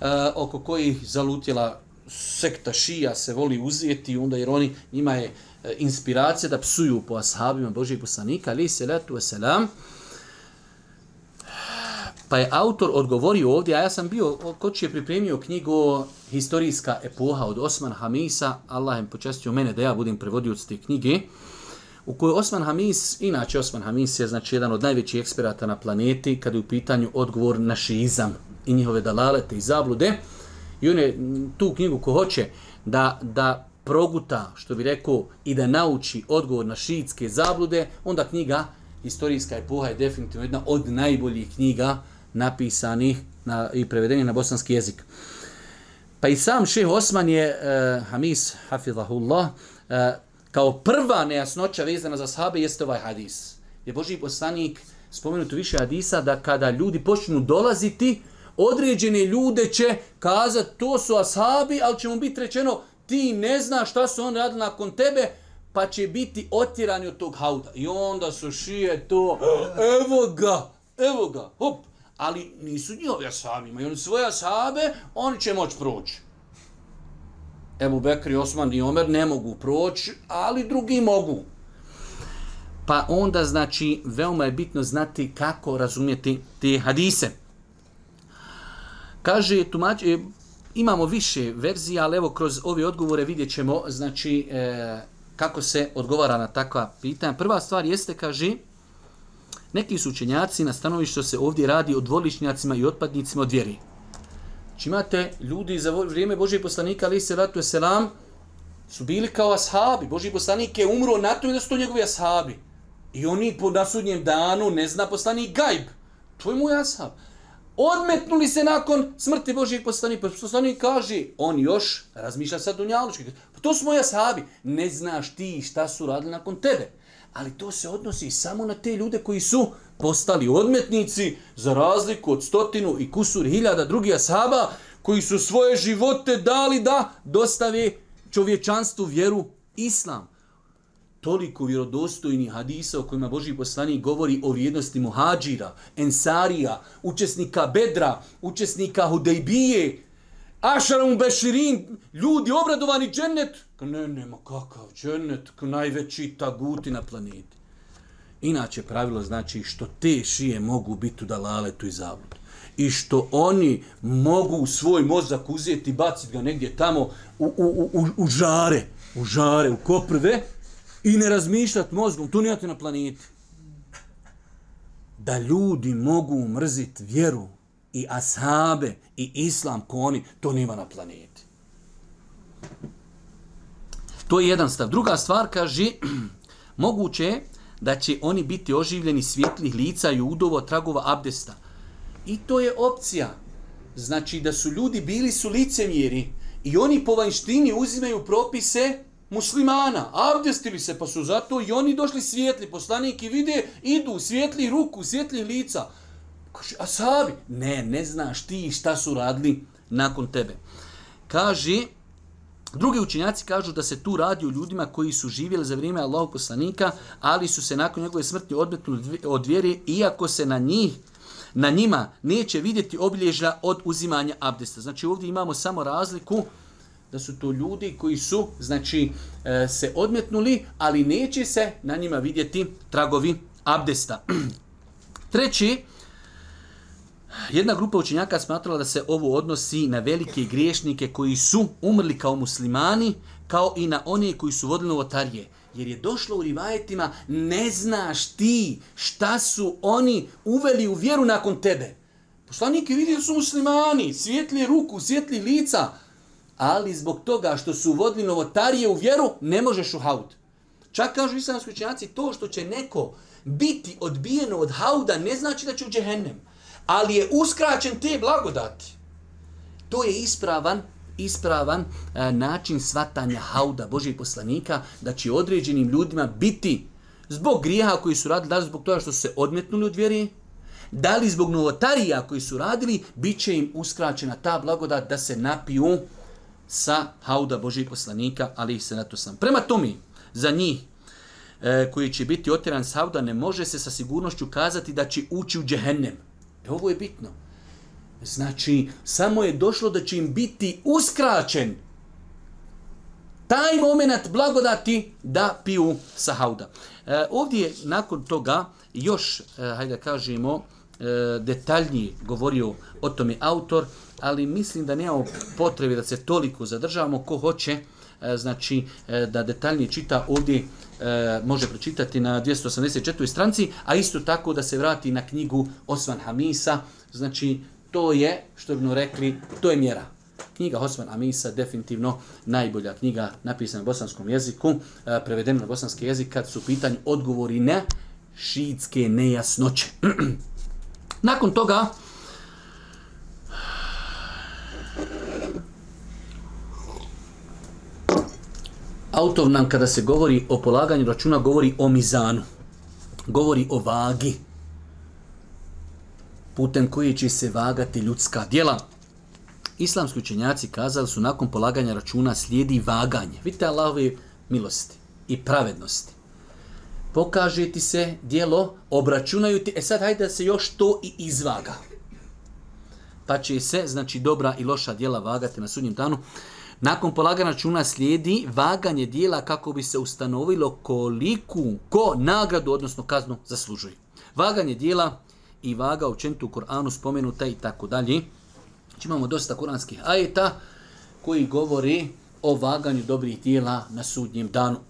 Speaker 1: e, oko kojih zalutila sekta šija se voli uzijeti, onda jer oni, njima je e, inspiracija da psuju po ashabima Božijeg poslanika, ali se letu selam pa je autor odgovorio ovdje, a ja sam bio, ko je pripremio knjigu Historijska epoha od Osman Hamisa, Allah je počestio mene da ja budem prevodioc te knjige, u kojoj Osman Hamis, inače Osman Hamis je znači jedan od najvećih eksperata na planeti kada je u pitanju odgovor na šizam i njihove dalalete i zablude. I on je tu knjigu ko hoće da, da proguta, što bi rekao, i da nauči odgovor na šiitske zablude, onda knjiga Historijska epoha je definitivno jedna od najboljih knjiga napisanih na, i prevedenih na bosanski jezik. Pa i sam šeh Osman je, eh, Hamis Hafidahullah, eh, kao prva nejasnoća vezana za sahabe jeste ovaj hadis. Je Boži poslanik spomenuti više hadisa da kada ljudi počnu dolaziti, određene ljude će kazati to su ashabi, ali će mu biti rečeno ti ne znaš šta su on radili nakon tebe, pa će biti otjerani od tog hauda. I onda su šije to, evo ga, evo ga, hop, ali nisu njihovi ashabi, imaju oni svoje ashabe, oni će moći proći. Ebu Bekri, Osman i Omer ne mogu proći, ali drugi mogu. Pa onda, znači, veoma je bitno znati kako razumjeti te hadise. Kaže, tumač, e, imamo više verzija, ali evo kroz ove odgovore vidjet ćemo, znači, e, kako se odgovara na takva pitanja. Prva stvar jeste, kaže, neki su učenjaci na stanovištu se ovdje radi o dvoličnjacima i otpadnicima od vjeri. Čimate, imate ljudi za vrijeme Božih poslanika, ali se ratuje selam, su bili kao ashabi. Božji poslanik je umro na to i da su to njegovi ashabi. I oni po nasudnjem danu ne zna poslanik gajb. To je moj ashab. Odmetnuli se nakon smrti Božijeg poslanika. Poslanik kaže, on još razmišlja sad u Pa to su moji ashabi. Ne znaš ti šta su radili nakon tebe ali to se odnosi samo na te ljude koji su postali odmetnici za razliku od stotinu i kusur hiljada drugih ashaba koji su svoje živote dali da dostave čovječanstvu vjeru islam. Toliko vjerodostojni hadisa o kojima Boži poslanik govori o vrijednosti muhađira, ensarija, učesnika bedra, učesnika hudejbije, ašarom beširin, ljudi obradovani džennetu, ne, nema kakav dženet, najveći taguti na planeti. Inače, pravilo znači što te šije mogu biti u dalaletu i zabludu. I što oni mogu svoj mozak uzeti i baciti ga negdje tamo u, u, u, u žare, u žare, u koprve i ne razmišljati mozgom. Tu nijete na planeti. Da ljudi mogu mrziti vjeru i asabe i islam koni to nima na planeti. To je jedan stav. Druga stvar kaže, <clears throat> moguće je da će oni biti oživljeni svjetlih lica i udovo tragova abdesta. I to je opcija. Znači da su ljudi bili su licemjeri i oni po vanjštini uzimaju propise muslimana. Abdestili se pa su zato i oni došli svijetli. Poslaniki vide, idu svijetli ruku, svijetli lica. Kaže, a sabi, ne, ne znaš ti šta su radili nakon tebe. Kaže, Drugi učinjaci kažu da se tu radi o ljudima koji su živjeli za vrijeme Allahu ali su se nakon njegove smrti odmetnuli od vjere, iako se na njih na njima neće vidjeti obilježja od uzimanja abdesta. Znači ovdje imamo samo razliku da su to ljudi koji su znači e, se odmetnuli, ali neće se na njima vidjeti tragovi abdesta. <clears throat> Treći jedna grupa učenjaka smatrala da se ovo odnosi na velike griješnike koji su umrli kao muslimani, kao i na one koji su vodili novotarije. Jer je došlo u rivajetima, ne znaš ti šta su oni uveli u vjeru nakon tebe. Poslanik je vidio su muslimani, svijetli ruku, svijetli lica, ali zbog toga što su vodili novotarije u vjeru, ne možeš u haud. Čak kažu islamski učenjaci, to što će neko biti odbijeno od hauda ne znači da će u džehennem ali je uskraćen te blagodati. To je ispravan ispravan e, način svatanja hauda Božih poslanika, da će određenim ljudima biti zbog grijeha koji su radili, da li zbog toga što su se odmetnuli od vjeri, da li zbog novotarija koji su radili, bit će im uskraćena ta blagodat da se napiju sa hauda Božih poslanika, ali ih se na to sam. Prema tome, za njih e, koji će biti otjeran s hauda, ne može se sa sigurnošću kazati da će ući u džehennem. E ovo je bitno. Znači, samo je došlo da će im biti uskraćen taj moment blagodati da piju sahauda. E, ovdje nakon toga još, e, hajde kažemo, e, detaljnije govorio o tome autor, ali mislim da nemamo potrebe da se toliko zadržavamo ko hoće E, znači e, da detaljnije čita ovdje e, može pročitati na 284. stranci, a isto tako da se vrati na knjigu Osman Hamisa, znači to je, što bi rekli, to je mjera. Knjiga Osman Hamisa, definitivno najbolja knjiga napisana u bosanskom jeziku, prevedena na bosanski jezik kad su pitanje odgovori na šiitske nejasnoće. <clears throat> Nakon toga, Autov nam kada se govori o polaganju računa govori o mizanu. Govori o vagi. Putem koji će se vagati ljudska djela. Islamski učenjaci kazali su nakon polaganja računa slijedi vaganje. Vidite Allahove milosti i pravednosti. Pokaže ti se djelo, obračunaju ti, e sad hajde da se još to i izvaga. Pa će se, znači, dobra i loša djela vagati na sudnjem danu. Nakon polaganja računa slijedi vaganje dijela kako bi se ustanovilo koliku, ko nagradu, odnosno kaznu zaslužuje. Vaganje dijela i vaga općenito u Koranu spomenuta i tako dalje. Znači, imamo dosta koranskih ajeta koji govori o vaganju dobrih dijela na sudnjem danu. <clears throat>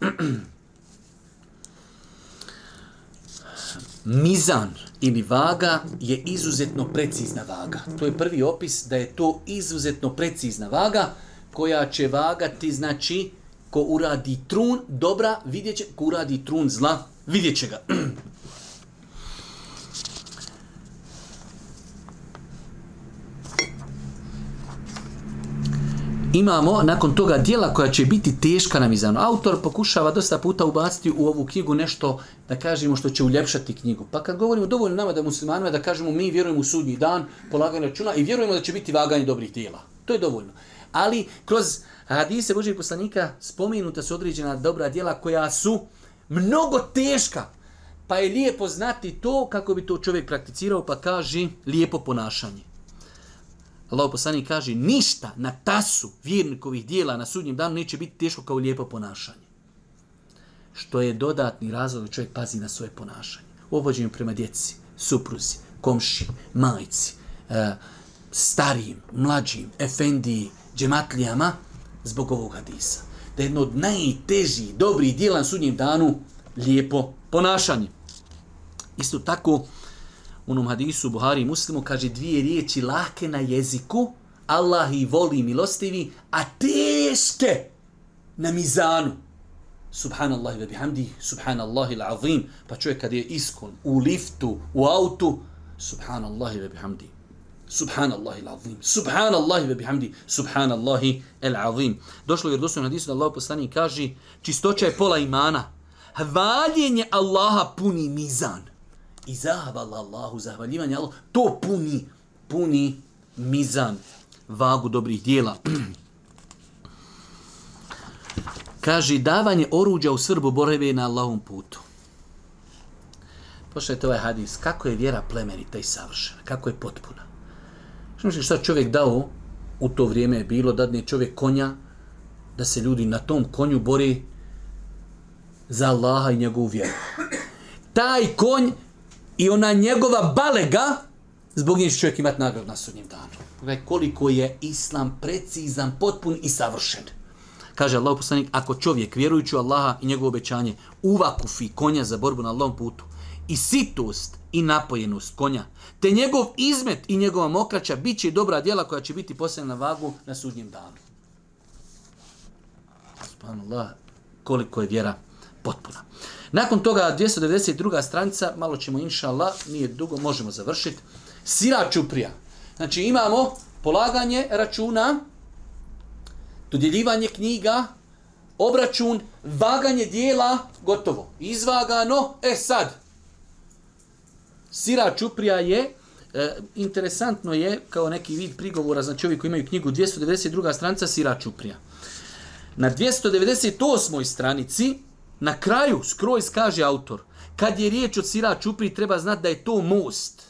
Speaker 1: Mizan ili vaga je izuzetno precizna vaga. To je prvi opis da je to izuzetno precizna vaga koja će vagati, znači, ko uradi trun dobra, vidjet će, ko uradi trun zla, vidjet će ga. <clears throat> Imamo nakon toga dijela koja će biti teška nam izano. Autor pokušava dosta puta ubaciti u ovu knjigu nešto da kažemo što će uljepšati knjigu. Pa kad govorimo dovoljno nama da muslimanima da kažemo mi vjerujemo u sudnji dan, polaganje računa i vjerujemo da će biti vaganje dobrih dijela. To je dovoljno. Ali kroz hadise Božih poslanika spominuta su određena dobra djela koja su mnogo teška. Pa je lijepo znati to kako bi to čovjek prakticirao pa kaže lijepo ponašanje. Allah poslanik kaže ništa na tasu vjernikovih dijela na sudnjem danu neće biti teško kao lijepo ponašanje. Što je dodatni razlog da čovjek pazi na svoje ponašanje. U prema djeci, supruzi, komši, majci, eh, starijim, mlađim, efendiji, džematlijama zbog ovog hadisa. Da je jedno od najtežih, dobrih dijela na sudnjem danu lijepo ponašanje. Isto tako, u onom hadisu Buhari Muslimu kaže dvije riječi lake na jeziku, Allah i voli milostivi, a teške na mizanu. Subhanallah vebi bihamdi, subhanallah il azim. Pa čovjek kad je iskon u liftu, u autu, subhanallah vebi bihamdi. Subhanallahi il azim. Subhanallah ve bihamdi. Subhanallahi el azim. Došlo je vjerodostojno hadisu da Allah poslani kaže čistoća je pola imana. Hvaljenje Allaha puni mizan. I zahvala Allahu, zahvaljivanje Allah, to puni, puni mizan. Vagu dobrih dijela. <clears throat> kaže davanje oruđa u Srbu boreve na Allahom putu. to ovaj hadis, kako je vjera plemenita i savršena, kako je potpuna. Što šta čovjek dao, u to vrijeme je bilo, dadne čovjek konja, da se ljudi na tom konju bori za Allaha i njegovu vjeru. Taj konj i ona njegova balega, zbog nje će čovjek imati nagradu na sudnjem danu. koliko je islam precizan, potpun i savršen. Kaže Allah poslanik, ako čovjek vjerujući u Allaha i njegovo obećanje uvakufi konja za borbu na Allahom putu, i sitost i napojenost konja, te njegov izmet i njegova mokraća bit će dobra djela koja će biti posljedna na vagu na sudnjem danu. Subhanallah, koliko je vjera potpuna. Nakon toga 292. stranica, malo ćemo inša Allah, nije dugo, možemo završiti. Sira čuprija. Znači imamo polaganje računa, dodjeljivanje knjiga, obračun, vaganje dijela, gotovo. Izvagano, e sad, Sira Čuprija je, e, interesantno je, kao neki vid prigovora, znači ovi koji imaju knjigu, 292. stranica Sira Čuprija. Na 298. stranici, na kraju, skroz kaže autor, kad je riječ o Sira čupri treba znati da je to most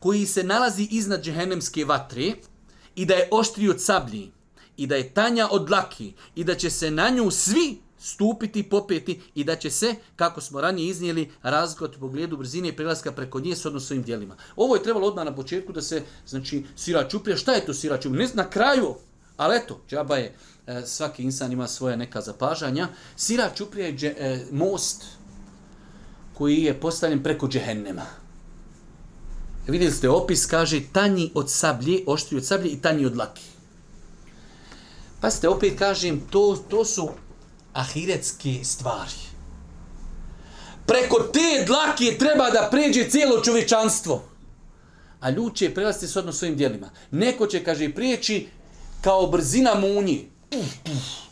Speaker 1: koji se nalazi iznad džehennemske vatre i da je oštri od sablji i da je tanja od laki i da će se na nju svi stupiti, popeti i da će se, kako smo ranije iznijeli, razlikovati u pogledu brzine i prilaska preko nje s odnosno svojim dijelima. Ovo je trebalo odmah na početku da se, znači, sira čuprija. Šta je to sira čuprija? Ne, na kraju, ali eto, džaba je, e, svaki insan ima svoje neka zapažanja. Sira čuprija je e, most koji je postavljen preko džehennema. Vidjeli ste opis, kaže tanji od sablje, oštri od sablje i tanji od laki. ste opet kažem, to, to su ahiretske stvari. Preko te dlake treba da pređe cijelo čovječanstvo. A ljud će prelaziti s odnos svojim dijelima. Neko će, kaže, prijeći kao brzina munji.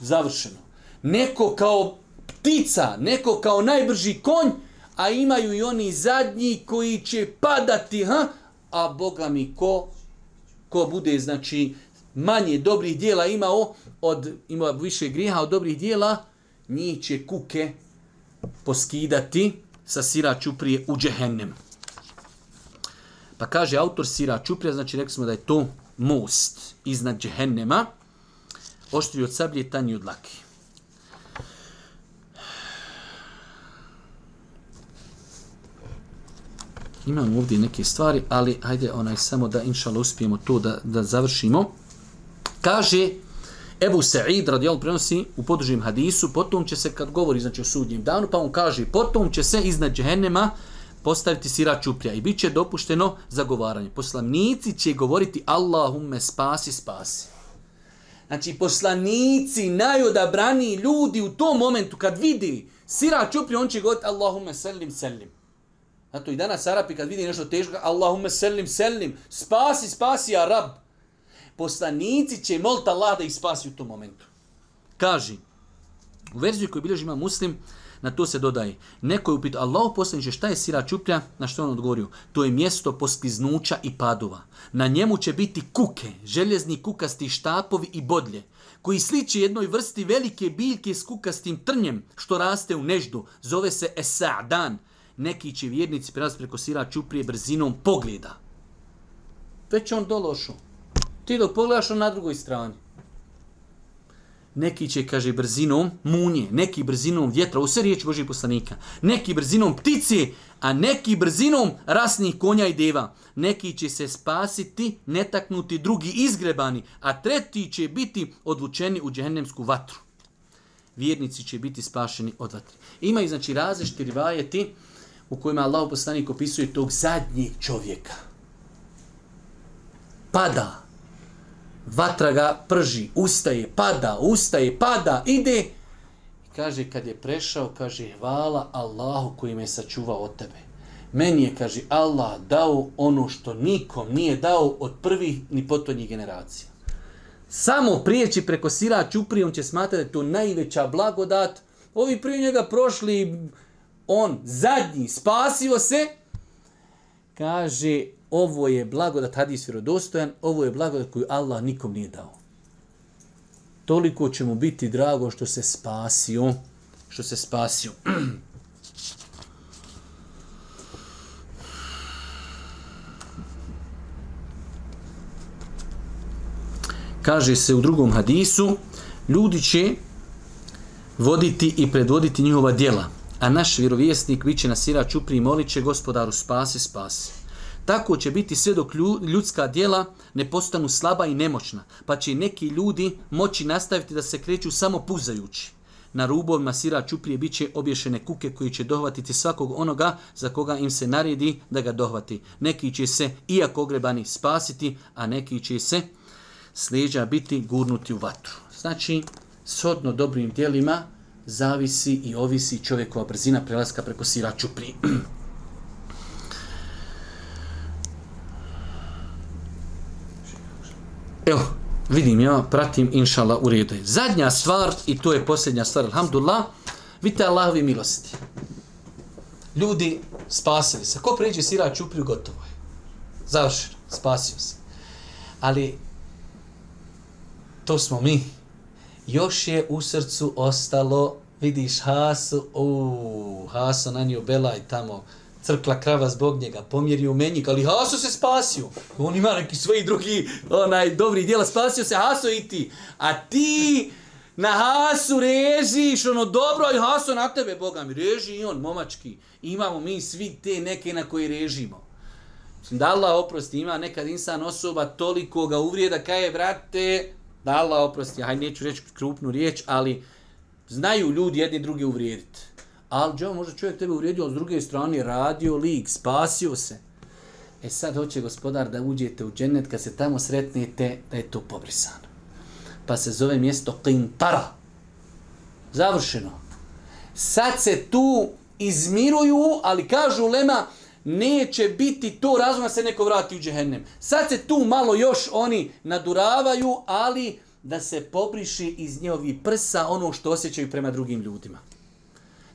Speaker 1: završeno. Neko kao ptica, neko kao najbrži konj, a imaju i oni zadnji koji će padati, ha? a Boga mi ko, ko bude, znači, manje dobrih dijela imao, od, imao više griha od dobrih dijela, njih će kuke poskidati sa sira čuprije u džehennem. Pa kaže autor sira čuprija, znači rekli smo da je to most iznad džehennema, oštri od sablje, tanji od laki. Imam ovdje neke stvari, ali hajde onaj samo da inšala uspijemo to da, da završimo. Kaže, Ebu Sa'id radijal prenosi u podružim hadisu, potom će se kad govori znači o sudnjem danu, pa on kaže potom će se iznad džehennema postaviti sira čuplja i bit će dopušteno zagovaranje. Poslanici će govoriti Allahumme spasi, spasi. Znači poslanici, najodabraniji ljudi u tom momentu kad vidi sira čuplja, on će govoriti Allahumme selim, selim. Zato i danas Arapi kad vidi nešto teško, Allahumme selim, selim, spasi, spasi, Arab poslanici će molta Allah da ih spasi u tom momentu. Kaži, u verziju koju bilježi ima muslim, na to se dodaje. Neko je upitao, Allah poslaniče, šta je sira čuplja? Na što on odgovorio? To je mjesto poskliznuća i padova. Na njemu će biti kuke, željezni kukasti štapovi i bodlje, koji sliči jednoj vrsti velike biljke s kukastim trnjem, što raste u neždu. Zove se Esa'dan. Neki će vjernici prelaz preko sira čuprije brzinom pogleda. Već on dološao. Ti dok pogledaš on na drugoj strani. Neki će, kaže, brzinom munje, neki brzinom vjetra, u sve riječ Božih poslanika, neki brzinom ptice, a neki brzinom rasnih konja i deva. Neki će se spasiti, netaknuti, drugi izgrebani, a treti će biti odvučeni u džehennemsku vatru. Vjernici će biti spašeni od vatre. i znači, različiti rivajeti u kojima Allah poslanik opisuje tog zadnjeg čovjeka. Pada Vatra ga prži, ustaje, pada, ustaje, pada, ide. I kaže, kad je prešao, kaže, hvala Allahu koji me sačuvao od tebe. Meni je, kaže, Allah dao ono što nikom nije dao od prvih ni potonjih generacija. Samo prijeći preko sira čupri, on će smatrati da je to najveća blagodat. Ovi prije njega prošli, on zadnji, spasio se. Kaže, ovo je blagodat hadis vjerodostojan, ovo je blagodat koju Allah nikom nije dao. Toliko će mu biti drago što se spasio, što se spasio. <clears throat> Kaže se u drugom hadisu, ljudi će voditi i predvoditi njihova djela, a naš vjerovjesnik biće na sirač upri i molit će gospodaru spasi, spasi. Tako će biti sve dok ljudska djela ne postanu slaba i nemoćna, pa će neki ljudi moći nastaviti da se kreću samo puzajući. Na rubovima sira čuprije bit će obješene kuke koji će dohvatiti svakog onoga za koga im se naredi da ga dohvati. Neki će se, iako ogrebani, spasiti, a neki će se sleđa biti gurnuti u vatru. Znači, sodno dobrim dijelima zavisi i ovisi čovjekova brzina prelaska preko sira čuprije. <clears throat> evo, vidim ja, pratim, inšala, u redu je. Zadnja stvar, i to je posljednja stvar, alhamdulillah, vidite Allahovi milosti. Ljudi spasili se. Ko pređe sira čupriju, gotovo je. Završeno, spasio se. Ali, to smo mi. Još je u srcu ostalo, vidiš Hasu, u Hasu na nju Belaj tamo, crkla krava zbog njega, pomjerio menjik, ali Haso se spasio. On ima neki svoji drugi onaj, dobri djela, spasio se Haso i ti. A ti na Hasu režiš ono dobro, i Haso na tebe, Boga mi, reži i on, momački. Imamo mi svi te neke na koje režimo. Da Allah oprosti, ima nekad insan osoba toliko ga uvrijeda kaj je, brate, da Allah oprosti, aj neću reći krupnu riječ, ali znaju ljudi jedni drugi uvrijediti. Ali džavo, možda čovjek tebe uvrijedio, s druge strane radio lik, spasio se. E sad hoće gospodar da uđete u džennet, kad se tamo sretnete, da je to pobrisano. Pa se zove mjesto Qintara. Završeno. Sad se tu izmiruju, ali kažu Lema, neće biti to razum, da se neko vrati u džehennem. Sad se tu malo još oni naduravaju, ali da se pobriši iz njeovi prsa ono što osjećaju prema drugim ljudima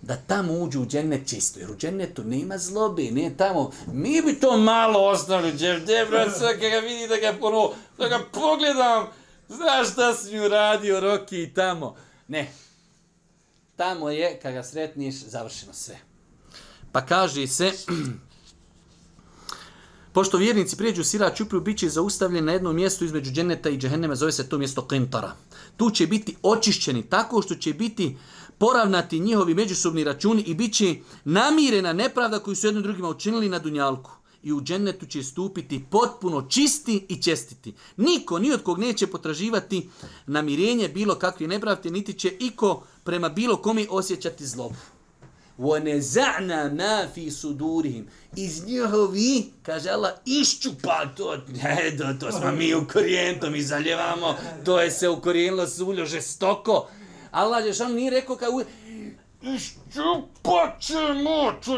Speaker 1: da tamo uđu u džennet čisto. Jer u džennetu nema zlobe, ne tamo. Mi bi to malo ostali, <laughs> ga vidi da ga, ono, da ga pogledam. Znaš šta si mi uradio, Roki i tamo. Ne. Tamo je, kada ga sretniš, završeno sve. Pa kaže se, <clears throat> pošto vjernici prijeđu sira čupriju, bit će zaustavljen na jednom mjestu između dženeta i džehennema, zove se to mjesto Kintara. Tu će biti očišćeni tako što će biti poravnati njihovi međusobni računi i bit će namirena nepravda koju su jednim drugima učinili na Dunjalku. I u džennetu će stupiti potpuno čisti i čestiti. Niko ni od kog neće potraživati namirenje bilo kakve nepravde, niti će iko prema bilo komi osjećati zlobu. وَنَزَعْنَا مَا فِي sudurihim. Iz njihovi, kaže Allah, pa to, ne, <laughs> to, to smo mi u korijentom i zaljevamo, to je se ukorijenilo suljo žestoko, Allah je nije rekao kao... Iščupat ćemo te,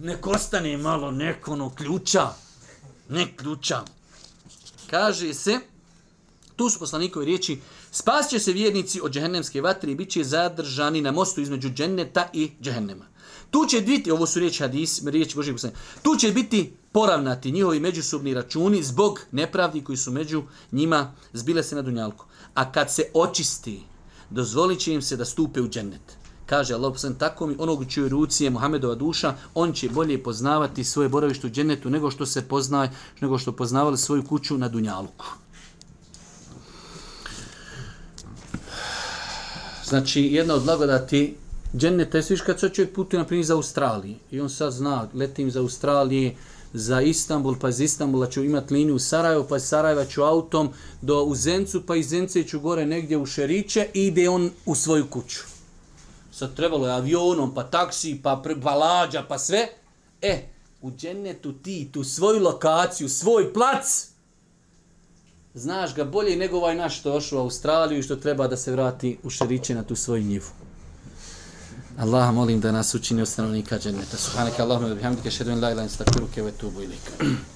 Speaker 1: Nek ostane malo neko ono ključa. Ne ključa. Kaže se, tu su poslanikovi riječi, spas će se vjernici od džehennemske vatre i bit će zadržani na mostu između dženneta i džehennema. Tu će biti, ovo su riječi hadis, riječi Božeg poslanika, tu će biti poravnati njihovi međusobni računi zbog nepravdi koji su među njima zbile se na dunjalku a kad se očisti, dozvolit će im se da stupe u džennet. Kaže Allah tako mi onog čijoj ruci je Muhammedova duša, on će bolje poznavati svoje boravište u džennetu nego što se nego što poznavali svoju kuću na Dunjaluku. Znači, jedna od blagodati dženneta je sviška. kad se čovjek putuje, na primjer, iz Australije. I on sad zna, letim iz Australije, za Istanbul, pa iz Istanbula ću imati liniju u Sarajevo, pa iz Sarajeva ću autom do Uzencu, pa iz Zence ću gore negdje u Šeriće i ide on u svoju kuću. Sad trebalo je avionom, pa taksi, pa balađa, pa, pa sve. E, u tu ti, tu svoju lokaciju, svoj plac, znaš ga bolje nego ovaj naš što je u Australiju i što treba da se vrati u Šeriće na tu svoju njivu. Allah molim da nas učini od stanovnika dženeta. Subhanaka Allahumma wa bihamdika, ashhadu an la ilaha illa anta astaghfiruka wa atubu ilaik.